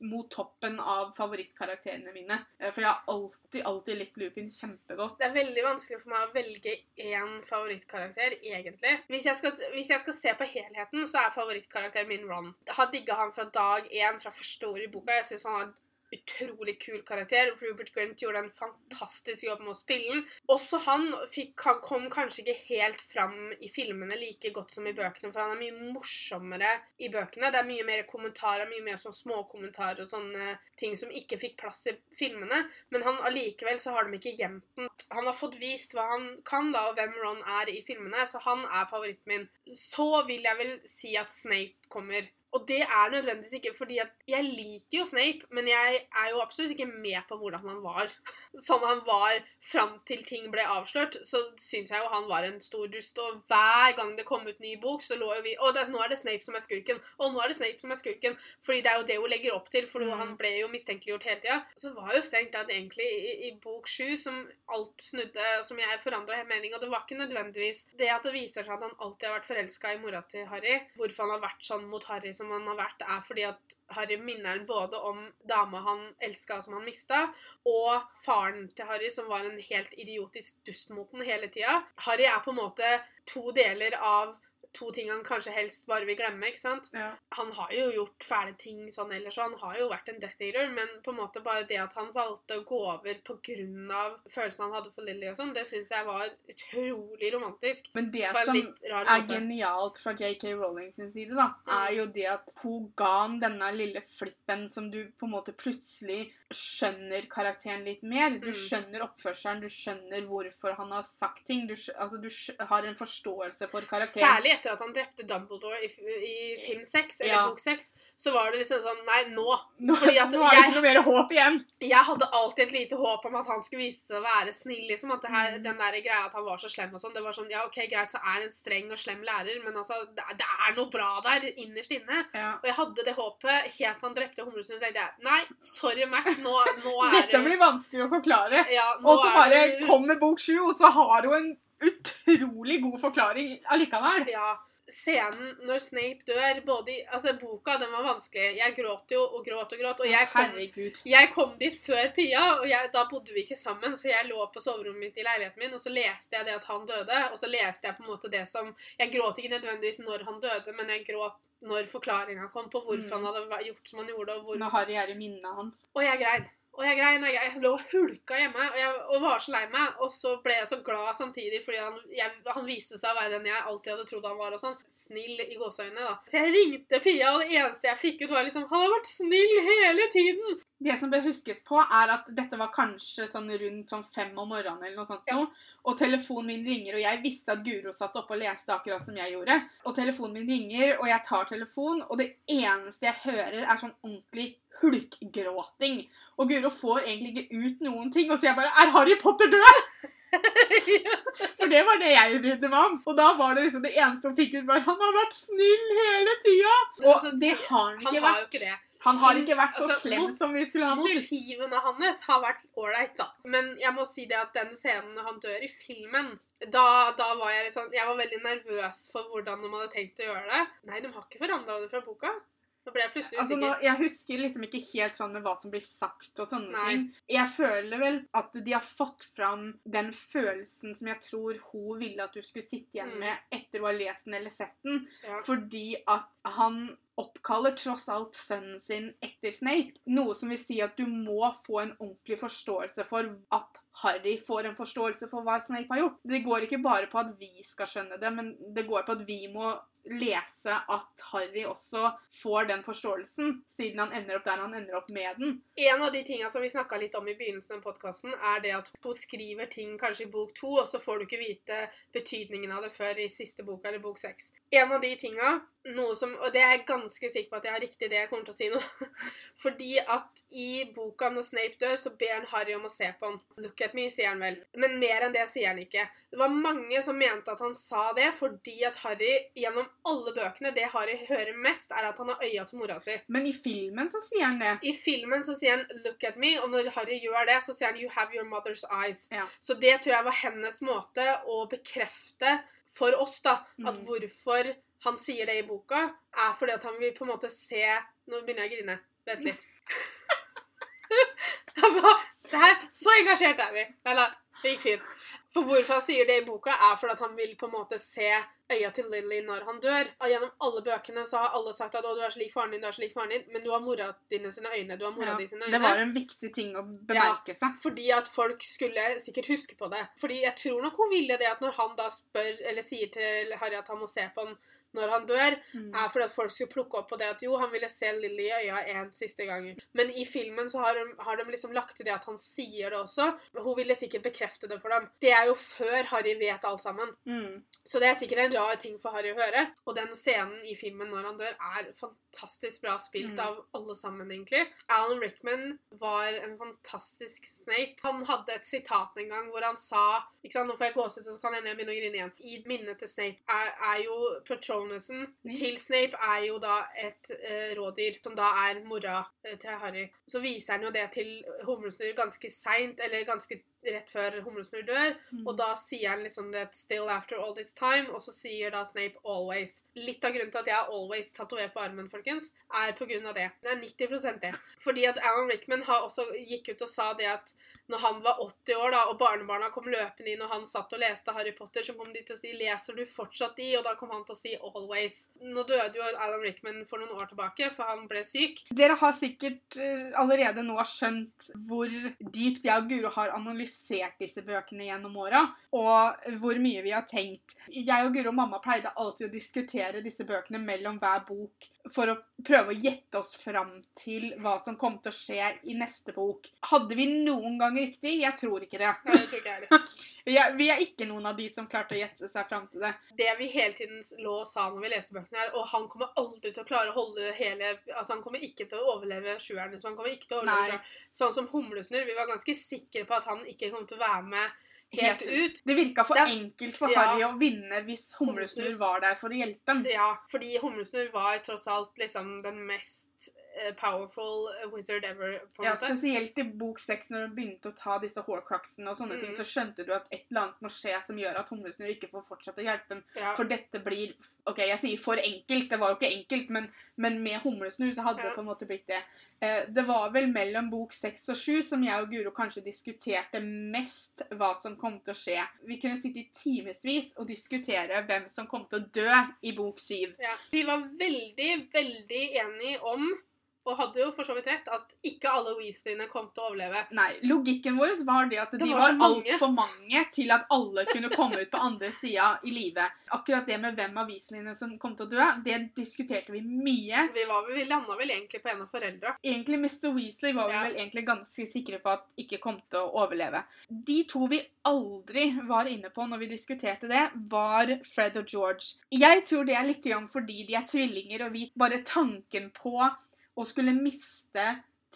mot toppen av favorittkarakterene mine. Eh, For jeg har alltid, alltid likt Lupin kjempegodt. Det er veldig vanskelig for meg å velge én favorittkarakter, egentlig. Hvis jeg, skal, hvis jeg skal se på helheten, så er favorittkarakteren min Ron. Jeg har digga han fra dag én, fra første ord i boka. Jeg syns han har utrolig kul karakter. Rupert Grint gjorde en fantastisk jobb med å spille den. Også han, fikk, kom kanskje ikke helt fram i filmene like godt som i bøkene, for han er mye morsommere i bøkene. Det er mye mer kommentarer, mye mer sånn småkommentarer og sånne ting som ikke fikk plass i filmene. Men han allikevel så har de ikke gjemt den. Han har fått vist hva han kan, da, og hvem Ron er i filmene, så han er favoritten min. Så vil jeg vel si at Snape kommer. Og det er nødvendigvis ikke fordi at Jeg liker jo Snape, men jeg er jo absolutt ikke med på hvordan han var. Sånn han var fram til ting ble avslørt, så syns jeg jo han var en stor dust. Og hver gang det kom ut ny bok, så lå jo vi Og nå er det Snape som er skurken. Og nå er det Snape som er skurken. Fordi det er jo det hun legger opp til, for Mm. han ble jo mistenkeliggjort hele tida. Så var jo strengt tatt egentlig i, i bok sju som alt snudde, som jeg forandra mening. Og det var ikke nødvendigvis det at det viser seg at han alltid har vært forelska i mora til Harry. Hvorfor han har vært sånn mot Harry som han har vært, er fordi at Harry minner han både om dama han elska som han mista, og faren til Harry som var en helt idiotisk dust mot den hele tida. Harry er på en måte to deler av to ting han kanskje helst bare vil glemme. ikke sant? Ja. Han har jo gjort fæle ting sånn ellers, og han har jo vært en Death Eater, men på en måte bare det at han valgte å gå over pga. følelsen han hadde for Lily og sånn, det syns jeg var utrolig romantisk. Men det som er genialt fra JK Rowling sin side, da, er Mm. jo det at hun ga han denne lille flippen som du på en måte plutselig skjønner karakteren litt mer. Du Mm. skjønner oppførselen, du skjønner hvorfor han har sagt ting. Du, altså, du har en forståelse for karakteren. Særlig etter etter at han drepte Dumbledore i, i film 6, eller Ja. bok 6, så var det liksom sånn Nei, nå. Nå, Fordi at nå er det jeg- ikke noe mer håp igjen. Jeg hadde alltid et lite håp om at han skulle vise seg å være snill. liksom, at det her, Mm. Den der greia at han var så slem og sånn, det var sånn Ja, OK, greit, så er han en streng og slem lærer, men altså, det, er- det er noe bra der innerst inne. Ja. Og jeg hadde det håpet helt han drepte Humlesund, Så tenkte jeg nei, sorry, Mac, nå, nå er Dette blir vanskelig å forklare. ja, Og så bare du- kommer bok sju, og så har hun en utrolig god forklaring allikevel. Ja. Scenen når Snape dør, både i Altså, boka, den var vanskelig. Jeg gråt jo og gråt og gråt, og jeg kom Jeg kom dit før Pia, og jeg, da bodde vi ikke sammen, så jeg lå på soverommet mitt i leiligheten min, og så leste jeg det at han døde, og så leste jeg på en måte det som Jeg gråt ikke nødvendigvis når han døde, men jeg gråt når forklaringa kom på hvorfor Mm. han hadde gjort som han gjorde, og hvor Når Harry er i minnet hans. Og jeg grein. Og jeg grein, og jeg, lå og hulka hjemme og, jeg, og var så lei meg. Og så ble jeg så glad samtidig, fordi han, jeg, han viste seg å være den jeg alltid hadde trodd han var. og sånn. Snill i gåseøynene, da. Så jeg ringte Pia, og det eneste jeg fikk ut, var liksom Han har vært snill hele tiden! Det som bør huskes på, er at dette var kanskje sånn rundt sånn fem om morgenen eller noe sånt. Ja. Og telefonen min ringer, og jeg visste at Guro satt oppe og leste akkurat som jeg gjorde. Og telefonen min ringer, og jeg tar telefonen, og det eneste jeg hører, er sånn ordentlig hulkgråting. Og Guro får egentlig ikke ut noen ting, og så jeg bare Er Harry Potter død?! For det var det jeg brydde meg om. Og da var det liksom det eneste hun fikk ut, var Han har vært snill hele tida! Og Altså, det har han Han ikke har jo vært. ikke det. Han har ikke vært så Altså, slem som vi skulle ha til. Motivene hans har vært ålreit, da. Men jeg må si det at den scenen når han dør i filmen da, da var jeg litt sånn Jeg var veldig nervøs for hvordan de hadde tenkt å gjøre det. Nei, de har ikke forandra det fra boka. Nå ble jeg plutselig Altså, nå, jeg husker liksom ikke helt sånn med hva som blir sagt og sånne Nei. ting. Jeg føler vel at de har fått fram den følelsen som jeg tror hun ville at du skulle sitte igjen Mm. med etter å ha lest den eller sett den. Ja. Fordi at han oppkaller tross alt sønnen sin etter Snape. Noe som vil si at du må få en ordentlig forståelse for at Harry får en forståelse for hva Snape har gjort. Det går ikke bare på at vi skal skjønne det, men det går på at vi må lese at Harry også får den forståelsen, siden han ender opp der han ender opp med den. En av de tinga som vi snakka litt om i begynnelsen av podkasten, er det at hun skriver ting kanskje i bok to, og så får du ikke vite betydningen av det før i siste boka eller bok seks. En av de tinga, noe som Og det er jeg ganske sikker på at jeg har riktig det jeg kommer til å si nå. Fordi at i boka når Snape dør, så ber han Harry om å se på han. Look at me, sier han vel. Men mer enn det sier han ikke. Det var mange som mente at han sa det fordi at Harry gjennom alle bøkene, det Harry hører mest, er at han har øya til mora si. Men i filmen så sier han det. I filmen så sier han 'look at me', og når Harry gjør det, så sier han 'you have your mother's eyes'. Ja. Så det tror jeg var hennes måte å bekrefte for oss da, at Mm. hvorfor han sier det i boka, er fordi at han vil på en måte se Nå begynner jeg å grine. Vent litt. se her. Så engasjert er vi. Eller, det gikk fint. For hvorfor han sier det i boka, er fordi at han vil på en måte se øya til Lily når han dør. Og gjennom alle bøkene så har alle sagt at å, du er så lik faren din, du er så lik faren din, men du har mora dine sine øyne. Du har mora Ja, di sine øyne. det var en viktig ting å bemerke seg. Fordi at folk skulle sikkert huske på det. Fordi jeg tror nok hun ville det at når han da spør, eller sier til Harry at han må se på han når han dør, Mm. er fordi at folk skulle plukke opp på det at jo, han ville se Lily i øya en siste gang. Men i filmen så har de, har de liksom lagt til det at han sier det også. Hun ville sikkert bekrefte det for dem. Det er jo før Harry vet alt sammen. Mm. Så det er sikkert en rar ting for Harry å høre. Og den scenen i filmen når han dør, er fantastisk bra spilt Mm. av alle sammen, egentlig. Alan Rickman var en fantastisk Snape. Han hadde et sitat en gang hvor han sa ikke sant, Nå får jeg gåsehud, og så kan jeg begynne å grine igjen. I minnet til Snape er, er jo Patronusen Mm. til Snape er jo da et uh, rådyr, som da er mora uh, til Harry. Så viser han jo det til Humlesnurr ganske seint, eller ganske rett før Humlesnurr dør. Mm. Og da sier han liksom det 'still after all this time', og så sier da Snape 'always'. Litt av grunnen til at jeg har 'always' tatovert på armen, folkens, er på grunn av det. Det er 90 det. Fordi at Alan Rickman har også gikk ut og sa det at når han var 80 år da, og barnebarna kom løpende inn og han satt og leste Harry Potter, så kom de til å si 'leser du fortsatt de?' Og da kom han til å si 'always'. Nå døde jo Alan Rickman for noen år tilbake, for han ble syk. Dere har sikkert eh, allerede nå skjønt hvor dypt jeg og Guro har analysert disse bøkene gjennom åra, og hvor mye vi har tenkt. Jeg og Guro og mamma pleide alltid å diskutere disse bøkene mellom hver bok for å prøve å gjette oss fram til hva som kom til å skje i neste bok. Hadde vi noen gang riktig? Jeg tror ikke det. Nei, det tror ikke jeg heller. Vi er, vi er ikke noen av de som klarte å gjette seg fram til det. Det vi hele tiden lå og sa når vi leste bøkene her, og han kommer aldri til å klare å holde hele Altså, han kommer ikke til å overleve sjueren. Så Han kommer ikke til å overleve. Sånn som Humlesnurr. Vi var ganske sikre på at han ikke kom til å være med helt ut. Det virka for Det enkelt for Ja. Harry å vinne hvis Humlesnurr var der for å hjelpe ham. Ja, fordi Humlesnurr var tross alt liksom den mest powerful wizard ever, på Ja, spesielt i bok seks, når du begynte å ta disse horcruxene og sånne ting, Mm. så skjønte du at et eller annet må skje som gjør at Humlesnurr ikke får fortsette å hjelpe henne. Ja. For dette blir OK, jeg sier for enkelt, det var jo ikke enkelt, men, men med Humlesnurr så hadde Ja. det på en måte blitt det. Eh, det var vel mellom bok seks og sju som jeg og Guro kanskje diskuterte mest hva som kom til å skje. Vi kunne sitte i timevis og diskutere hvem som kom til å dø i bok syv. Ja. Vi var veldig, veldig enige om, og hadde jo for så vidt rett, at ikke alle Weasleyene kom til å overleve. Nei, logikken vår var det at Det de var var, altfor mange til at alle kunne komme ut på andre sida i live. Akkurat det med hvem av Weasleyene som kom til å dø, det diskuterte vi mye. Vi, var, vi landa vel egentlig på en av foreldra. Egentlig Mr. Weasley var vi Ja. vel egentlig ganske sikre på at ikke kom til å overleve. De to vi aldri var inne på når vi diskuterte det, var Fred og George. Jeg tror det er litt fordi de er tvillinger, og vi bare tanken på å skulle miste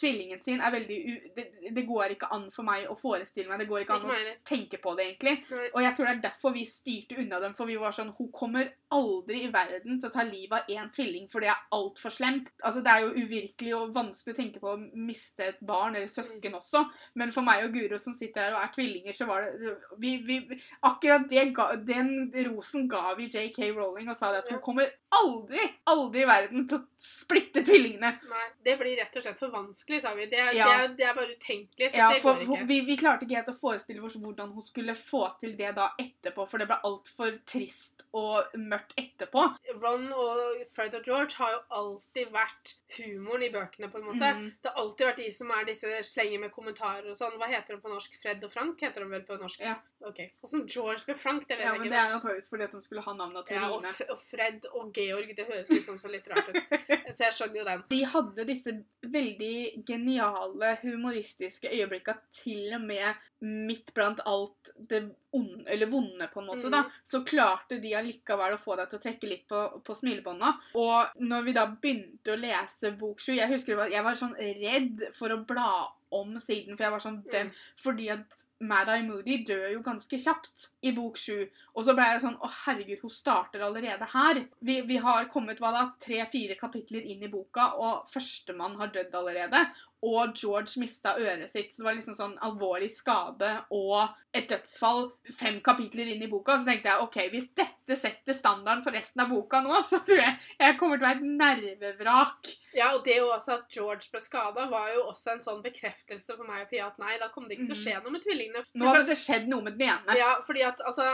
tvillingen sin er veldig u... Det, det går ikke an for meg å forestille meg. Det går ikke Ikke an å tenke på det, egentlig. Nei. Og jeg tror det er derfor vi styrte unna dem. For vi var sånn Hun kommer aldri i verden til å ta livet av én tvilling, for det er altfor slemt. Altså, det er jo uvirkelig og vanskelig å tenke på å miste et barn eller søsken også. Men for meg og Guro som sitter her og er tvillinger, så var det vi, vi, Akkurat det den rosen ga vi JK Rowling og sa det at hun kommer aldri, aldri i verden til å splitte tvillingene. Nei, det blir rett og slett for vanskelig, sa vi. Det, Ja. det, er, det er bare utenkelig, så Ja, det går ikke. vi, vi klarte ikke helt å forestille oss hvordan hun skulle få til det da etterpå, for det ble altfor trist og mørkt etterpå. Ron og Fred og George har jo alltid vært humoren i bøkene, på en måte. Mm. Det har alltid vært de som er disse slenger med kommentarer og sånn. Hva heter de på norsk? Fred og Frank heter de vel på norsk? Ja. Ok. Åssen George ble Frank, det vet Ja, jeg men det er antakeligvis fordi at de skulle ha navnet til Ja, og, og Fred og Georg, det høres liksom så litt rart ut. Så jeg skjønner jo den. De hadde disse veldig geniale, humoristiske øyeblikka til og med midt blant alt det onde, eller vonde, på en måte, mm. da, så klarte de allikevel å få deg til å trekke litt på, på smilebånda. Og når vi da begynte å lese bok sju Jeg husker jeg var sånn redd for å bla om siden, for jeg var sånn mm. Fordi at Mad-Eye Moody dør jo ganske kjapt i bok sju. Og så ble jeg sånn Å, herregud, hun starter allerede her. Vi, vi har kommet hva da, tre-fire kapitler inn i boka, og førstemann har dødd allerede. Og George mista øret sitt, så det var liksom sånn alvorlig skade og et dødsfall fem kapitler inn i boka. Så tenkte jeg OK, hvis dette setter standarden for resten av boka nå, så tror jeg jeg kommer til å være et nervevrak. Ja, og det jo også at George ble skada, var jo også en sånn bekreftelse for meg og Pia at nei, da kom det ikke til å skje noe med tvillingene. Nå hadde det skjedd noe med den ene. Ja, fordi at altså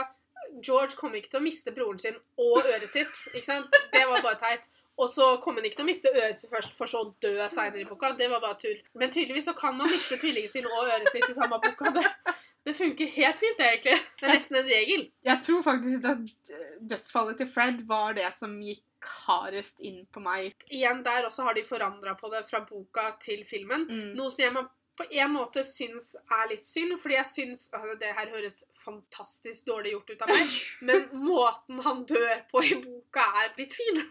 George kom ikke til å miste broren sin og øret sitt. ikke sant? Det var bare teit. Og så kom han ikke til å miste øret sitt først, for så å dø seinere i boka. Det var bare tull. Men tydeligvis så kan man miste tvillingen sin og øret sitt i samme boka. Det, det funker helt fint, egentlig. Det er nesten en regel. Jeg tror faktisk at dødsfallet til Fred var det som gikk hardest inn på meg. Igjen der også har de forandra på det fra boka til filmen. Mm. Noe som jeg på en måte syns er litt synd, fordi jeg syns altså, Det her høres fantastisk dårlig gjort ut av meg, men måten han dør på i boka, er blitt fin.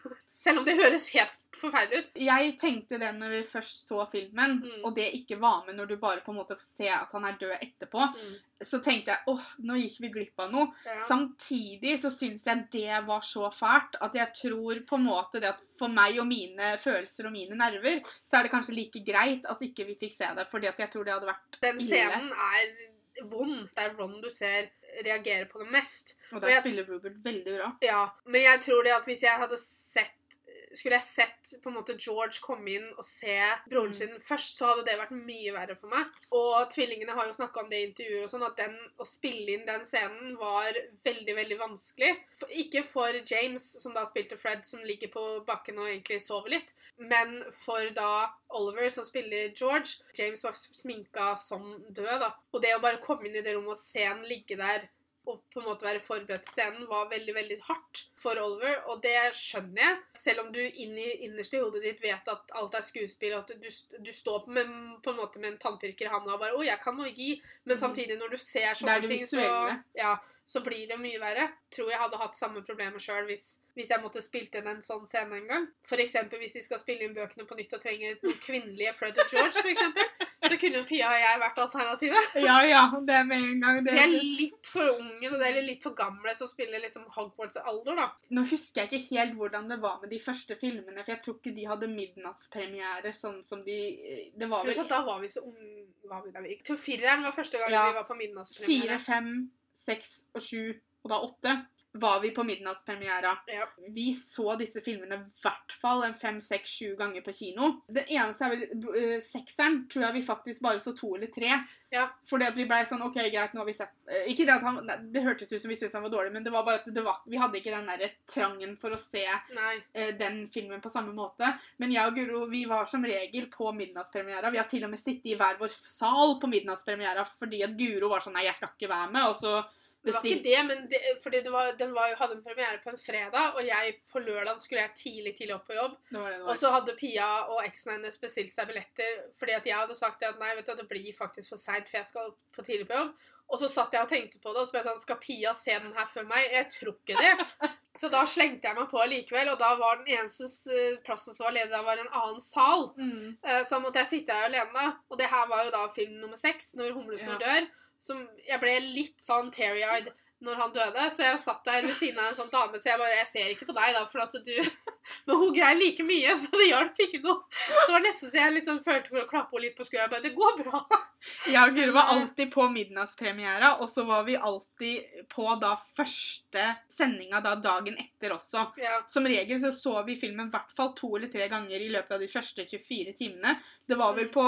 Selv om det høres helt forferdelig ut. Jeg tenkte det når vi først så filmen, Mm. og det ikke var med når du bare på en måte får se at han er død etterpå, så tenkte jeg åh, nå gikk vi glipp av noe. Ja. Samtidig så syns jeg det var så fælt at jeg tror på en måte det at for meg og mine følelser og mine nerver, så er det kanskje like greit at ikke vi fikk se det, fordi at jeg tror det hadde vært Den ille. scenen er vond. Det er Ron du ser reagere på det mest. Og Og jeg- spiller Rupert veldig bra. Ja, Men jeg tror det at hvis jeg hadde sett skulle jeg sett på en måte George komme inn og se broren Mm. sin først, så hadde det vært mye verre for meg. Og tvillingene har jo snakka om det i intervjuer og sånn, at den, å spille inn den scenen var veldig, veldig vanskelig. Ikke for James, som da spilte Fred, som ligger på bakken og egentlig sover litt, men for da Oliver, som spiller George. James var sminka som død, da. Og det å bare komme inn i det rommet og se han ligge der å på en måte være forberedt til scenen var veldig veldig hardt for Oliver, og det skjønner jeg. Selv om du inni, i, innerst i hodet ditt vet at alt er skuespill, og at du, du står med, på en måte med en tannpirker i handa og bare 'Å, jeg kan magi', men Mhm. samtidig, når du ser sånne ting, så, ja, så blir det mye verre. Tror jeg hadde hatt samme problemer sjøl hvis, hvis jeg måtte spilt inn en sånn scene en gang. Eksempel hvis de skal spille inn bøkene på nytt og trenger noen kvinnelige Fred og George, for eksempel, så kunne jo Pia og jeg vært alternativet. Ja, ja, det er med en gang. Det, De er litt for unge og det er litt for gamle til å spille liksom Hogwarts-alder, da. Nå husker jeg ikke helt hvordan det var med de første filmene, for jeg tror ikke de hadde midnattspremiere sånn som de Det var vel da var vi så unge var vi da vi gikk. Fireren var første gang Ja. vi var på fire, midnattspremiere. fem, seks og sju, og da åtte var vi på midnattspremiera. Ja. Vi så disse filmene i hvert fall en fem, seks, sju ganger på kino. Den eneste er vel uh, sekseren, tror jeg vi faktisk bare så to eller tre. Ja. Fordi at vi blei sånn OK, greit, nå har vi sett eh, Ikke det at han Det hørtes ut som vi syntes han var dårlig, men det var bare at det var, vi hadde ikke den der trangen for å se Nei. eh, den filmen på samme måte. Men jeg og Guro vi var som regel på midnattspremiera. Vi har til og med sittet i hver vår sal på midnattspremiera fordi at Guro var sånn Nei, jeg skal ikke være med. Og så Det var ikke det, men det, fordi det var, den var, hadde en premiere på en fredag, og jeg på lørdag skulle jeg tidlig tidlig opp på jobb. Det var det det Og så hadde Pia og eksen hennes bestilt seg billetter fordi at jeg hadde sagt at nei, vet du, det blir faktisk for seint, for jeg skal på tidlig på jobb. Og så satt jeg og tenkte på det, og så ble jeg sånn Skal Pia se den her før meg? Jeg tror ikke det. Så da slengte jeg meg på likevel, og da var den eneste plassen som var ledig, da var en annen sal. Mm. Eh, Så måtte jeg sitte her alene. Og det her var jo da film nummer seks, når Humlesnurr dør. Som jeg ble litt sånn teary-eyed når han døde, så jeg satt der ved siden av en sånn dame, så jeg bare Jeg ser ikke på deg, da, for at du Men hun greier like mye, så det hjalp ikke noe. Så det var nesten så jeg liksom følte for å klappe henne litt på skuldra. Men det går bra. Ja, Guri var alltid på midnattspremiera, og så var vi alltid på da første sendinga da dagen etter også. Ja. Som regel så så vi filmen i hvert fall to eller tre ganger i løpet av de første 24 timene. Det var vel Mm. på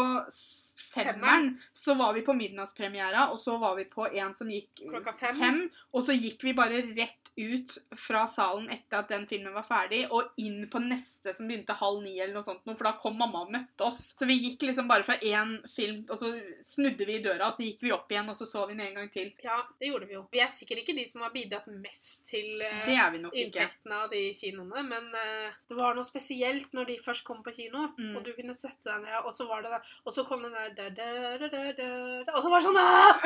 femmeren, så var vi på midnattspremiera, og så var vi på en som gikk Klokka fem. fem. Og så gikk vi bare rett ut fra salen etter at den filmen var ferdig, og inn på neste som begynte halv ni eller noe sånt, for da kom mamma og møtte oss. Så vi gikk liksom bare fra én film, og så snudde vi i døra, og så gikk vi opp igjen, og så så vi den en gang til. ja, det gjorde vi jo. Vi er sikkert ikke de som har bidratt mest til ikke. inntektene av de kinoene, men uh, det var noe spesielt når de først kom på kino, Mm. og du kunne sette deg ned, og så var det der, og så kom den der Og så var det sånn!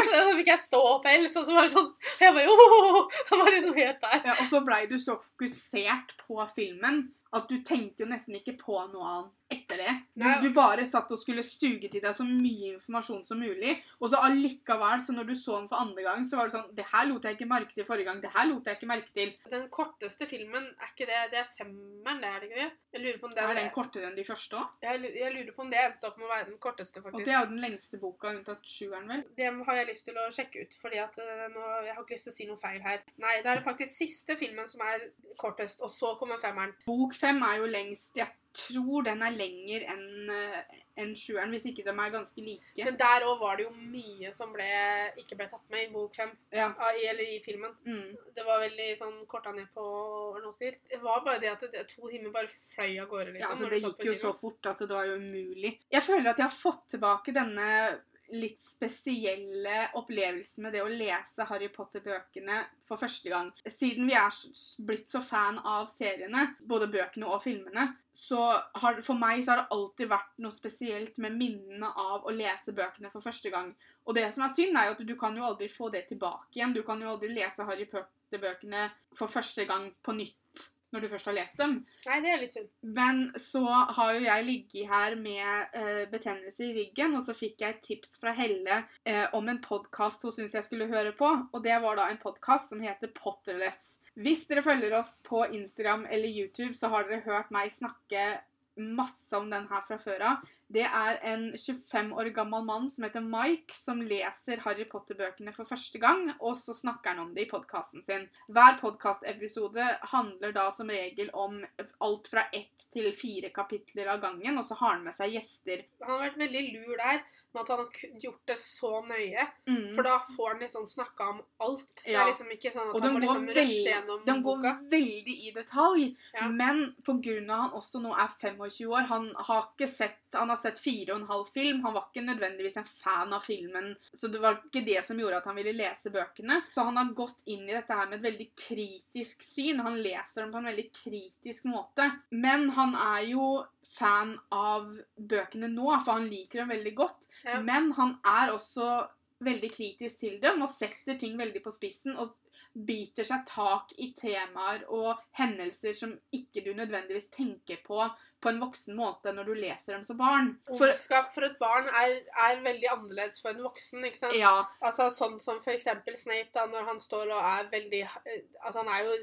Så fikk jeg ståpels, og så var det sånn Jeg bare oh, Jeg var liksom helt der. Ja, og så blei du så fokusert på filmen at du tenkte jo nesten ikke på noe annet etter det. Du, du bare satt og skulle suge til deg så mye informasjon som mulig. Og så allikevel, så når du så den for andre gang, så var det sånn Det her lot jeg ikke merke til forrige gang. Det her lot jeg ikke merke til. Den korteste filmen, er ikke det Det er femmeren, det er det ikke det? Jeg lurer på om det Er er den kortere enn de første òg? jeg, jeg lurer på om det endte opp med å være den korteste, faktisk. Og det er jo den lengste boka, unntatt sjueren, vel? Det har jeg lyst til å sjekke ut, fordi at eh, nå, jeg har ikke lyst til å si noe feil her. Nei, det er faktisk siste filmen som er kortest, og så kommer femmeren. Bok fem er jo lengst. Jeg tror den er lenger enn en sjueren, hvis ikke de er ganske like. Men der òg var det jo mye som ble, ikke ble tatt med i bok fem, Ja. ah, eller i filmen. Mm. Det var veldig sånn korta ned på noe det. Det var bare det at det, to timer bare fløy av gårde, Ja, liksom. altså Det gikk jo så fort at det var jo umulig. Jeg føler at jeg har fått tilbake denne litt spesielle opplevelsen med det å lese Harry Potter-bøkene for første gang. Siden vi er blitt så fan av seriene, både bøkene og filmene, så har for meg så har det alltid vært noe spesielt med minnene av å lese bøkene for første gang. Og det som er synd, er jo at du kan jo aldri få det tilbake igjen. Du kan jo aldri lese Harry Potter-bøkene for første gang på nytt når du først har lest dem. Nei, det er litt synd. Men så har jo jeg ligget her med eh, betennelse i ryggen, og så fikk jeg et tips fra Helle eh, om en podkast hun syntes jeg skulle høre på. Og det var da en podkast som heter Potterless. Hvis dere følger oss på Instagram eller YouTube, så har dere hørt meg snakke masse om den her fra før av. Det er en 25 år gammel mann som heter Mike, som leser Harry Potter-bøkene for første gang, og så snakker han om det i podkasten sin. Hver podkastepisode handler da som regel om alt fra ett til fire kapitler av gangen, og så har han med seg gjester. Han har vært veldig lur der. Men at han har gjort det så nøye. Mm. For da får han liksom snakka om alt. Det er liksom ikke sånn at Og han må liksom rushe gjennom den går veldig i detalj. Ja. Men pga. han også nå er 25 år Han har ikke sett Han har sett fire og en halv film. Han var ikke nødvendigvis en fan av filmen. Så det var ikke det som gjorde at han ville lese bøkene. Så han har gått inn i dette her med et veldig kritisk syn. Han leser dem på en veldig kritisk måte. Men han er jo fan av bøkene nå, for han liker dem veldig godt. Ja. Men han er også veldig kritisk til dem og setter ting veldig på spissen. og biter seg tak i temaer og hendelser som ikke du nødvendigvis tenker på på en voksen måte når du leser dem som barn. For, Ondskap for et barn er, er veldig annerledes for en voksen. ikke sant? ja, Altså Sånn som eksempel Snape, da, når han står og er veldig eh, Altså Han er jo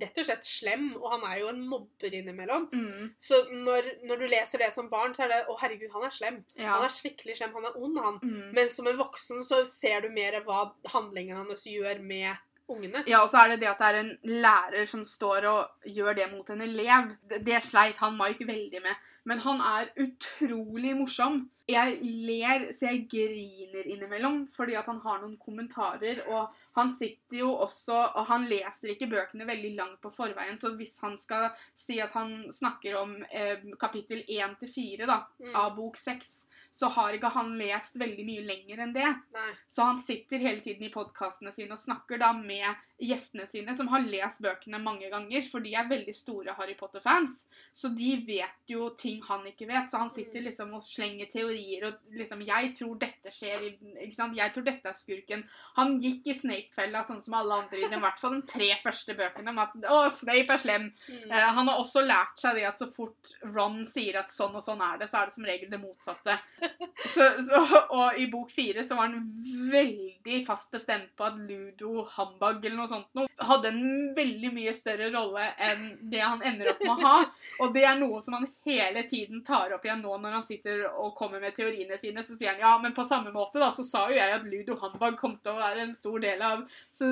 rett og slett slem, og han er jo en mobber innimellom. mm, Så når, når du leser det som barn, så er det Å, herregud, han er slem. ja, Han er skikkelig slem. Han er ond, han. mm. Men som en voksen så ser du mer hva handlingene hans gjør med ungene. Ja, og så er det det at det er en lærer som står og gjør det mot en elev. Det, det sleit han Mike veldig med. Men han er utrolig morsom. Jeg ler så jeg griner innimellom fordi at han har noen kommentarer. Og han sitter jo også Og han leser ikke bøkene veldig langt på forveien, så hvis han skal si at han snakker om eh, kapittel 1 til 4 da, Mm. av bok 6, så har ikke han lest veldig mye lenger enn det. Nei. Så han sitter hele tiden i podkastene sine og snakker da med gjestene sine, som har lest bøkene mange ganger, for de er veldig store Harry Potter-fans. Så de vet jo ting han ikke vet. Så han sitter Mm. liksom og slenger teorier og liksom 'Jeg tror dette skjer ikke sant? Jeg tror dette er skurken'. Han gikk i Snape-fella, sånn som alle andre i den, i hvert fall de tre første bøkene, om at 'Å, Snape er slem'. Mm. Uh, han har også lært seg det at så fort Ron sier at sånn og sånn er det, så er det som regel det motsatte. Så, så, og i bok fire så var han veldig fast bestemt på at Ludo Hambag eller noe sånt noe, hadde en veldig mye større rolle enn det han ender opp med å ha. Og det er noe som han hele tiden tar opp igjen nå når han sitter og kommer med teoriene sine. Så sier han ja, men på samme måte da, så sa jo jeg at Ludo Hambag kom til å være en stor del av så,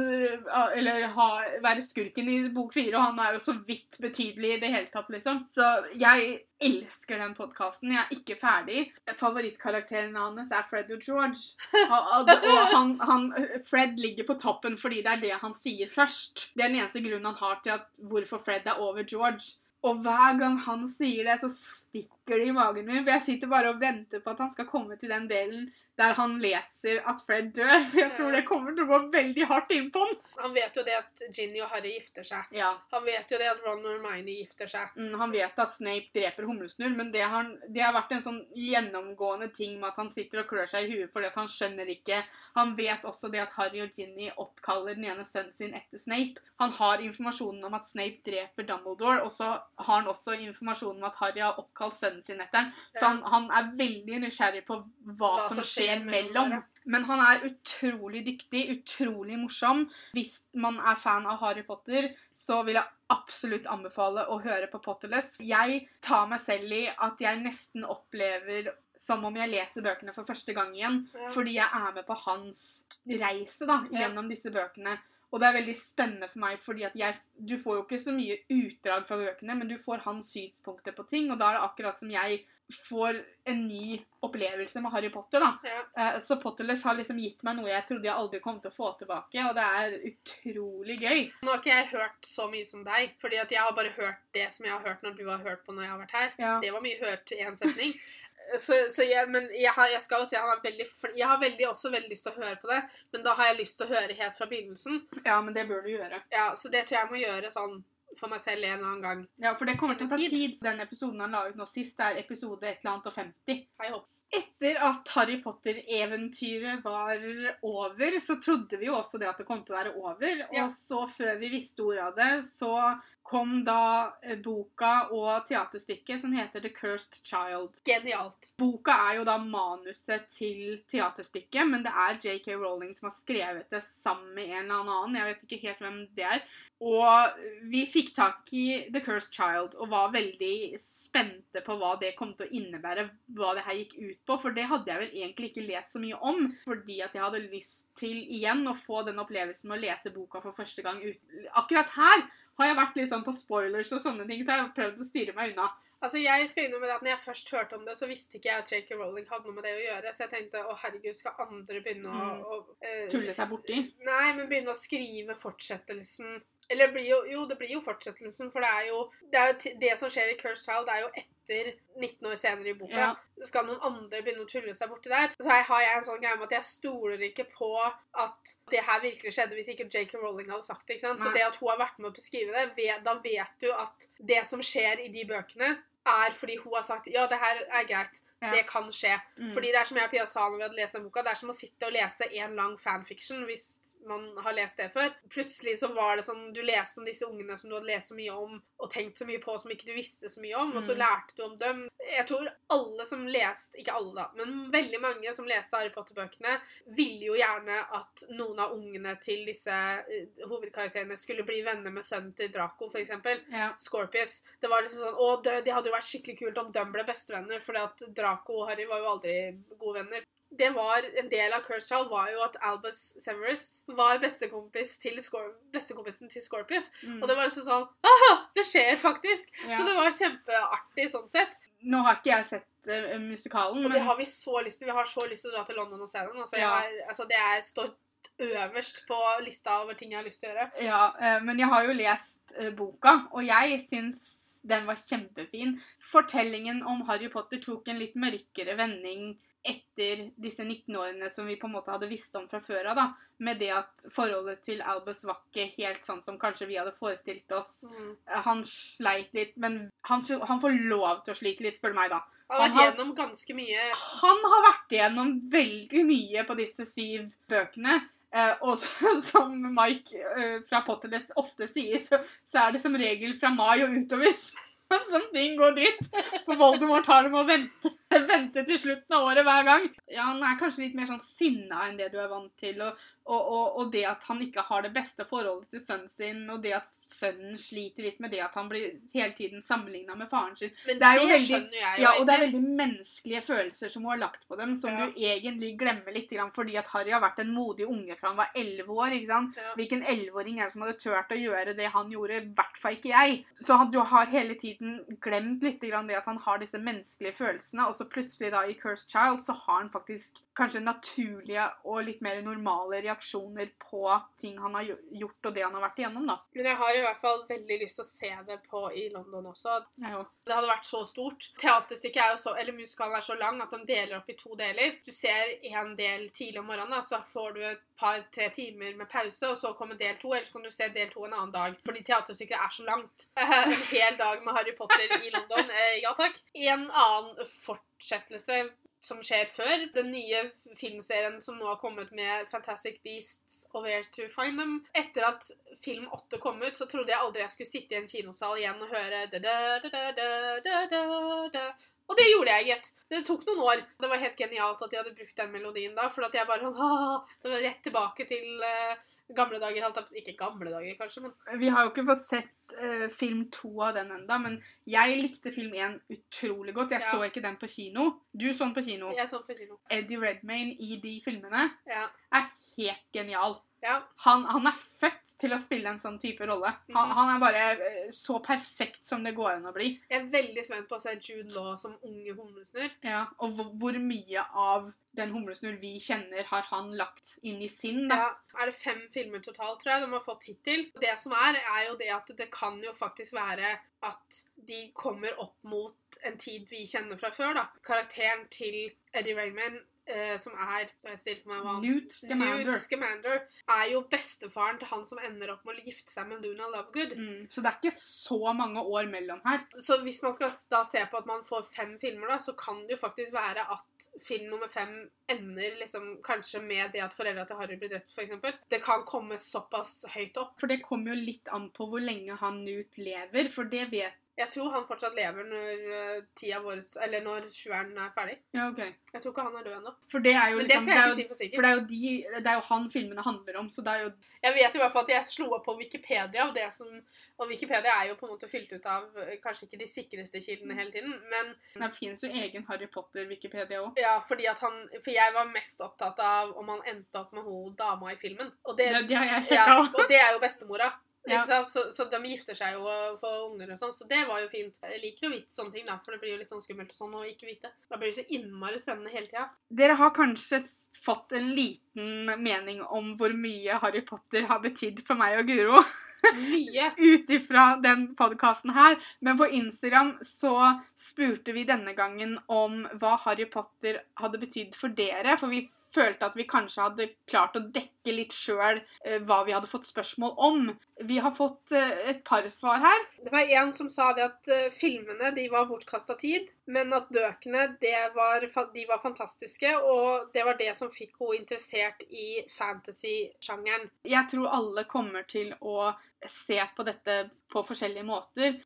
Eller ha, være skurken i bok fire, og han er jo så vidt betydelig i det hele tatt, liksom. Så jeg elsker den podkasten. Jeg er ikke ferdig. Favorittkarakteren hans er Fred og George. Og, han, han, Fred ligger på toppen fordi det er det han sier først. Det er den eneste grunnen han har til at hvorfor Fred er over George. Og hver gang han sier det, så stikker det i magen min. For jeg sitter bare og venter på at han skal komme til den delen der han leser at Fred dør. For jeg tror det kommer til å gå veldig hardt inn på han. Han vet jo det at Ginny og Harry gifter seg. Ja, Han vet jo det at Ron og Hermione gifter seg. mm, Han vet at Snape dreper humlesnurr, men det har, det har vært en sånn gjennomgående ting med at han sitter og klør seg i huet fordi at han skjønner ikke Han vet også det at Harry og Ginny oppkaller den ene sønnen sin etter Snape. Han har informasjonen om at Snape dreper Dumbledore, og så har han også informasjonen om at Harry har oppkalt sønnen sin etter han. Så han, han er veldig nysgjerrig på hva, Hva som som skjer skjer mellom. Men han er utrolig dyktig, utrolig morsom. Hvis man er fan av Harry Potter, så vil jeg absolutt anbefale å høre på Potterless. Jeg tar meg selv i at jeg nesten opplever som om jeg leser bøkene for første gang igjen. Ja. Fordi jeg er med på hans reise da, gjennom disse bøkene. Og det er veldig spennende for meg, fordi jeg, du får jo ikke så mye utdrag fra bøkene, men du får hans synspunkter på ting, og da er det akkurat som jeg får en ny opplevelse med Harry Potter. da. Ja. Eh, Så Potterless har liksom gitt meg noe jeg trodde jeg aldri kom til å få tilbake, og det er utrolig gøy. Nå har ikke jeg hørt så mye som deg, fordi at jeg har bare hørt det som jeg har hørt når du har hørt på når jeg har vært her. Ja. Det var mye hørt i én setning. Så, så jeg, men jeg, har, jeg skal jo si han er veldig Jeg har veldig, også veldig lyst til å høre på det, men da har jeg lyst til å høre helt fra begynnelsen. ja, men det bør du gjøre. Ja, Så det tror jeg må gjøre sånn for meg selv en eller annen gang. Ja, For det kommer til å ta Tid. Den episoden han la ut nå sist, er episode et eller annet og 50. Jeg håper. Etter at Harry Potter-eventyret var over, så trodde vi jo også det at det kom til å være over. Ja. Og så, før vi visste ordet av det, så kom da eh, boka og teaterstykket som heter The Cursed Child. Genialt. Boka er jo da manuset til teaterstykket, men det er J.K. Rowling som har skrevet det sammen med en eller annen. Jeg vet ikke helt hvem det er. Og vi fikk tak i The Cursed Child og var veldig spente på hva det kom til å innebære, hva det her gikk ut på, for det hadde jeg vel egentlig ikke lest så mye om, fordi at jeg hadde lyst til igjen å få den opplevelsen med å lese boka for første gang ut. Akkurat her har jeg vært litt sånn på spoilers og sånne ting, så jeg har prøvd å styre meg unna. Altså, jeg skal innrømme at når jeg først hørte om det, så visste ikke jeg at J.K. Rowling hadde noe med det å gjøre. Så jeg tenkte å herregud, skal andre begynne å, Mm. å eh, Tulle seg borti. Nei, men begynne å skrive fortsettelsen Eller blir jo, jo, det blir jo fortsettelsen, for det er jo Det, er jo det som skjer i Cursed Child, er jo etter 19 år senere i boka. Ja. Skal noen andre begynne å tulle seg borti der? Så har jeg en sånn greie med at jeg stoler ikke på at det her virkelig skjedde hvis ikke J.K. Rowling hadde sagt det. ikke sant? Så det at hun har vært med å beskrive det, da vet du at det som skjer i de bøkene, er fordi hun har sagt ja, det her er greit. Ja. Det kan skje. Mm. Fordi det er som jeg og Pia sa når vi hadde lest den boka, det er som å sitte og lese en lang fanfiction hvis man har lest det før. Plutselig så var det sånn Du leste om disse ungene som du hadde lest så mye om og tenkt så mye på som ikke du visste så mye om, og så Mm. lærte du om dem. Jeg tror alle som leste Ikke alle, da, men veldig mange som leste Harry Potter-bøkene, ville jo gjerne at noen av ungene til disse eh, hovedkarakterene skulle bli venner med sønnen til Draco, f.eks. Ja. Scorpius. Det var liksom sånn, å, det, det hadde jo vært skikkelig kult om de ble bestevenner, fordi at Draco og Harry var jo aldri gode venner. Det var, En del av Kershaw var jo at Albus Severus var bestekompis til bestekompisen til Scorpius. Mm. Og det var liksom sånn Aha! Det skjer faktisk! Ja. Så det var kjempeartig sånn sett. Nå har ikke jeg sett uh, musikalen, Og det har vi så lyst til. Vi har så lyst til å dra til London og se den. Altså, Ja. har, altså Det er står øverst på lista over ting jeg har lyst til å gjøre. Ja, eh, men jeg har jo lest eh, boka, og jeg syns den var kjempefin. Fortellingen om Harry Potter tok en litt mørkere vending etter disse 19 årene som vi på en måte hadde visst om fra før av, da. Med det at forholdet til Albus var ikke helt sånn som kanskje vi hadde forestilt oss. Mm. Han sleit litt, men han, han får lov til å slite litt, spør du meg, da. Han har vært gjennom ganske mye Han har vært gjennom veldig mye på disse syv bøkene. Eh, og som Mike eh, fra Potterless ofte sier, så, så er det som regel fra mai og utover som ting går dritt. For Voldemort har dem å vente, vente til slutten av året hver gang. Ja, Han er kanskje litt mer sånn sinna enn det du er vant til. Og, og, og, og det at han ikke har det beste forholdet til sønnen sin, og det at sønnen sliter litt med det at han blir hele tiden sammenligna med faren sin. Men Det er jo det veldig- jeg. Ja, og det er veldig menneskelige følelser som hun har lagt på dem, som Ja. du egentlig glemmer litt, fordi at Harry har vært en modig unge fra han var elleve år. ikke sant? Ja. Hvilken elleveåring er det som hadde turt å gjøre det han gjorde? I hvert fall ikke jeg. Så du har hele tiden glemt litt det at han har disse menneskelige følelsene, og så plutselig da i Cursed Child så har han faktisk kanskje naturlige og litt mer normale reaksjoner på ting han har gjort, og det han har vært igjennom, da. Men jeg har i hvert fall veldig lyst til å se det på i London også. Det hadde vært så stort. Teaterstykket er jo så, eller musikalen er så lang at de deler opp i to deler. Du ser en del tidlig om morgenen, da, så får du et par-tre timer med pause, og så kommer del to, eller så kan du se del to en annen dag. Fordi teaterstykket er så langt. En hel dag med Harry Potter i London. Eh, ja takk. En annen fortsettelse som skjer før. Den nye filmserien som nå har kommet med Fantastic Beasts og Where to Find Them. Etter at film 8 kom ut, så trodde jeg aldri jeg skulle sitte i en kinosal igjen og høre da, da, da. Og det gjorde jeg, gitt. Det tok noen år. Det var helt genialt at de hadde brukt den melodien da, for at jeg bare sånn! Det var rett tilbake til eh, gamle dager. Ikke gamle dager, kanskje, men Vi har jo ikke fått sett uh, film to av den enda, men jeg likte film én utrolig godt. Jeg Ja. så ikke den på kino. Du så den på kino. jeg så den på kino. Eddie Redmayne i de filmene Ja. er helt genial. ja. Han, han er født til å spille en sånn type rolle. Han, Mhm. han er bare eh, så perfekt som det går an å bli. Jeg er veldig spent på å se Jude Law som unge humlesnurr. Ja, og hvor, hvor mye av den humlesnurr vi kjenner, har han lagt inn i sin. da. Ja, er det fem filmer totalt, tror jeg, de har fått hittil. Det som er, er jo det at det kan jo faktisk være at de kommer opp mot en tid vi kjenner fra før, da. Karakteren til Eddie Rayman, eh, som er så jeg stiller Newt Scamander. Newt Scamander er jo bestefaren til han som ender opp med å gifte seg med Luna Lovegood. Mm, så det er ikke så mange år mellom her. Så hvis man skal da se på at man får fem filmer, da, så kan det jo faktisk være at film nummer fem ender liksom kanskje med det at foreldra til Harry blir drept, f.eks. Det kan komme såpass høyt opp. For det kommer jo litt an på hvor lenge han Newt lever, for det vet Jeg tror han fortsatt lever når uh, tida vår Eller når sjueren er ferdig. Ja, ok. Jeg tror ikke han er død ennå. For det er jo Men det liksom skal det er jeg ikke si for For det er, jo de, det er jo han filmene handler om, så det er jo Jeg vet i hvert fall at jeg slo opp på Wikipedia, og, det som, og Wikipedia er jo på en måte fylt ut av eh, kanskje ikke de sikreste kildene hele tiden, men Det finnes jo egen Harry Potter-Wikipedia òg. ja, fordi at han For jeg var mest opptatt av om han endte opp med hun dama i filmen. Og det, Det, det har jeg ja, sjekka òg. og det er jo bestemora. Ja. Så, så de gifter seg jo og får unger og sånn, så det var jo fint. Jeg liker å vite sånne ting, da, for det blir jo litt sånn skummelt og sånn å ikke vite. Da blir det så innmari spennende hele tida. Dere har kanskje fått en liten mening om hvor mye Harry Potter har betydd for meg og Guro. Mye. ut ifra den podkasten her. Men på Instagram så spurte vi denne gangen om hva Harry Potter hadde betydd for dere. For vi følte at vi kanskje hadde klart å dekke litt sjøl eh, hva vi hadde fått spørsmål om. Vi har fått eh, et par svar her. Det var en som sa det at eh, filmene de var bortkasta tid, men at bøkene det var, de var fantastiske, og det var det som fikk henne interessert i fantasy-sjangeren. Jeg tror alle kommer til å se på dette på forskjellige måter.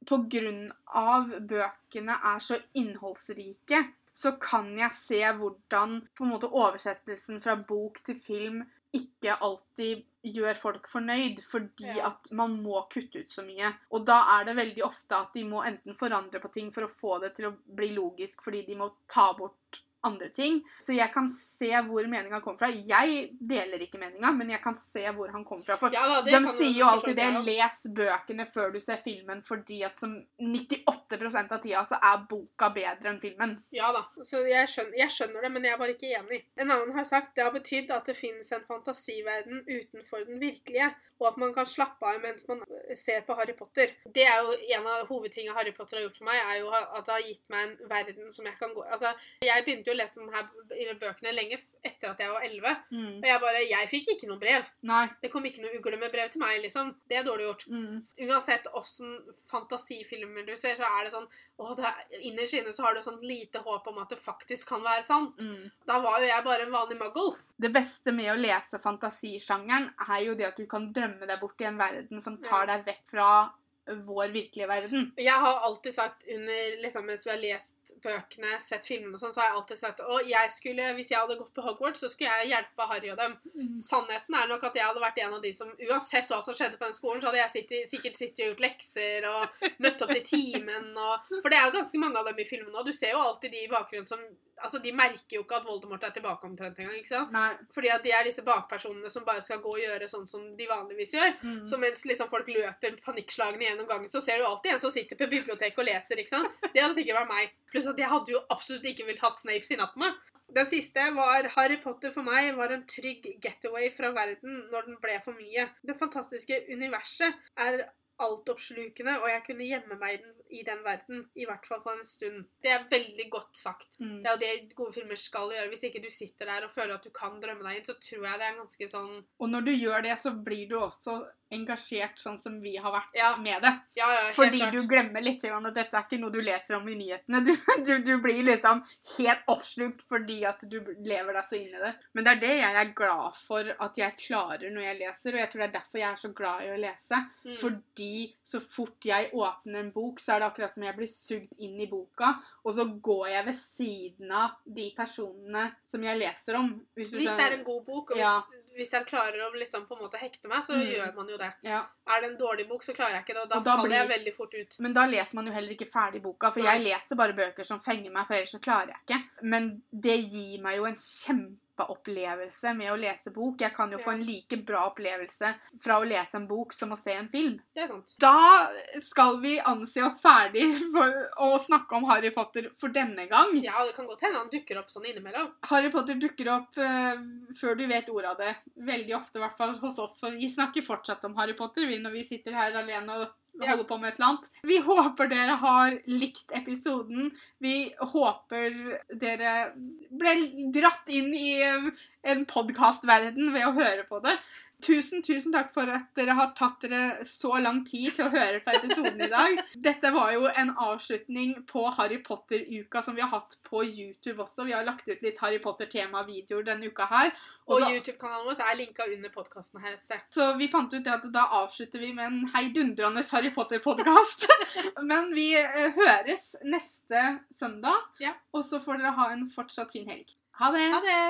Av bøkene er så innholdsrike, så kan jeg se hvordan på en måte oversettelsen fra bok til film ikke alltid gjør folk fornøyd, fordi Ja. at man må kutte ut så mye. Og da er det veldig ofte at de må enten forandre på ting for å få det til å bli logisk, fordi de må ta bort andre ting. Så jeg kan se hvor meninga kommer fra. Jeg deler ikke meninga, men jeg kan se hvor han kommer fra. For Ja, da, de sier jo alltid det. Les bøkene før du ser filmen, fordi at som 98% av tida så er boka bedre enn filmen. Ja da, så jeg skjønner, jeg skjønner det, men jeg var ikke enig. En annen har sagt det har betydd at det finnes en fantasiverden utenfor den virkelige, og at man kan slappe av mens man ser på Harry Potter. Det er jo en av hovedtingene Harry Potter har gjort for meg, er jo at det har gitt meg en verden som jeg kan gå Altså, jeg begynte jo å lese denne bøkene lenge etter at jeg var 11, og jeg bare Jeg fikk ikke noe brev. Nei. Det kom ikke noe ugle med brev til meg, liksom. Det er dårlig gjort. Mm. Uansett åssen fantasifilmer du ser, så er det sånn å, det er, Innerst inne så har du sånn lite håp om at det faktisk kan være sant. Mm. Da var jo jeg bare en vanlig muggle. Det beste med å lese fantasisjangeren er jo det at du kan drømme deg bort i en verden som tar deg vekk fra vår virkelige verden. Jeg har alltid sagt under, liksom, mens vi har lest bøkene, sett filmene og sånn, så har jeg alltid sagt at jeg skulle, hvis jeg hadde gått på Hogwarts, så skulle jeg hjelpe Harry og dem. Sannheten er nok at jeg hadde vært en av de som, uansett hva som skjedde på den skolen, så hadde jeg sittet, sikkert sittet og gjort lekser og møtt opp til timen og For det er jo ganske mange av dem i filmene, og du ser jo alltid de i bakgrunnen som Altså, de merker jo ikke at Voldemort er tilbake omtrent engang, ikke sant? Nei. Fordi at de er disse bakpersonene som bare skal gå og gjøre sånn som de vanligvis gjør. Mm. Så mens liksom folk løper panikkslagne gjennom gangen, så ser du alltid en som sitter på biblioteket og leser. ikke sant? Det hadde sikkert vært meg. Pluss at jeg hadde jo absolutt ikke villet hatt Snape i natt med. Den siste var Harry Potter for meg var en trygg getaway fra verden når den ble for mye. Det fantastiske universet er altoppslukende, og jeg kunne gjemme meg i den, i den verden, i hvert fall for en stund. Det er veldig godt sagt. Mm. Det er jo det gode filmer skal gjøre. Hvis ikke du sitter der og føler at du kan drømme deg inn, så tror jeg det er ganske sånn Og når du gjør det, så blir du også engasjert sånn som vi har vært Ja. med det. Ja, ja, helt Fordi klart. du glemmer litt at dette er ikke noe du leser om i nyhetene. Du, du, du blir liksom helt oppslukt fordi at du lever deg så inn i det. Men det er det jeg er glad for at jeg klarer når jeg leser, og jeg tror det er derfor jeg er så glad i å lese. Mm. Fordi så fort jeg åpner en bok, så er det akkurat som jeg blir sugd inn i boka, og så går jeg ved siden av de personene som jeg leser om. Hvis, Hvis det er en god bok, og Ja. hvis, hvis jeg klarer å liksom på en måte hekte meg, så Mm. gjør man jo det. ja. Er det en dårlig bok, så klarer jeg ikke det, og da, Og da faller blir- jeg veldig fort ut. Men da leser man jo heller ikke ferdig boka, for Nei. jeg leser bare bøker som fenger meg, for ellers så klarer jeg ikke. Men det gir meg jo en kjempeopplevelse med å lese bok. Jeg kan jo Ja. få en like bra opplevelse fra å lese en bok som å se en film. Det er sant. Da skal vi anse oss ferdig for å snakke om Harry Potter for denne gang. Ja, det kan godt hende han dukker opp sånn innimellom. Harry Potter dukker opp uh, før du vet ordet av det. Veldig ofte, i hvert fall hos oss. For vi snakker fortsatt om Harry Potter vi når vi sitter her alene og Ja. holder på med et eller annet. Vi håper dere har likt episoden. Vi håper dere ble dratt inn i en podkastverden ved å høre på det. Tusen, tusen takk for at dere har tatt dere så lang tid til å høre på episoden i dag. Dette var jo en avslutning på Harry Potter-uka som vi har hatt på YouTube også. Vi har lagt ut litt Harry Potter-tema-videoer denne uka her. Og Og YouTube-kanalen vår er linka under podkasten her et sted. så vi fant ut at da avslutter vi med en heidundrende Harry Potter-podkast. Men vi eh, høres neste søndag, Ja. og så får dere ha en fortsatt fin helg. Ha det! Ha det!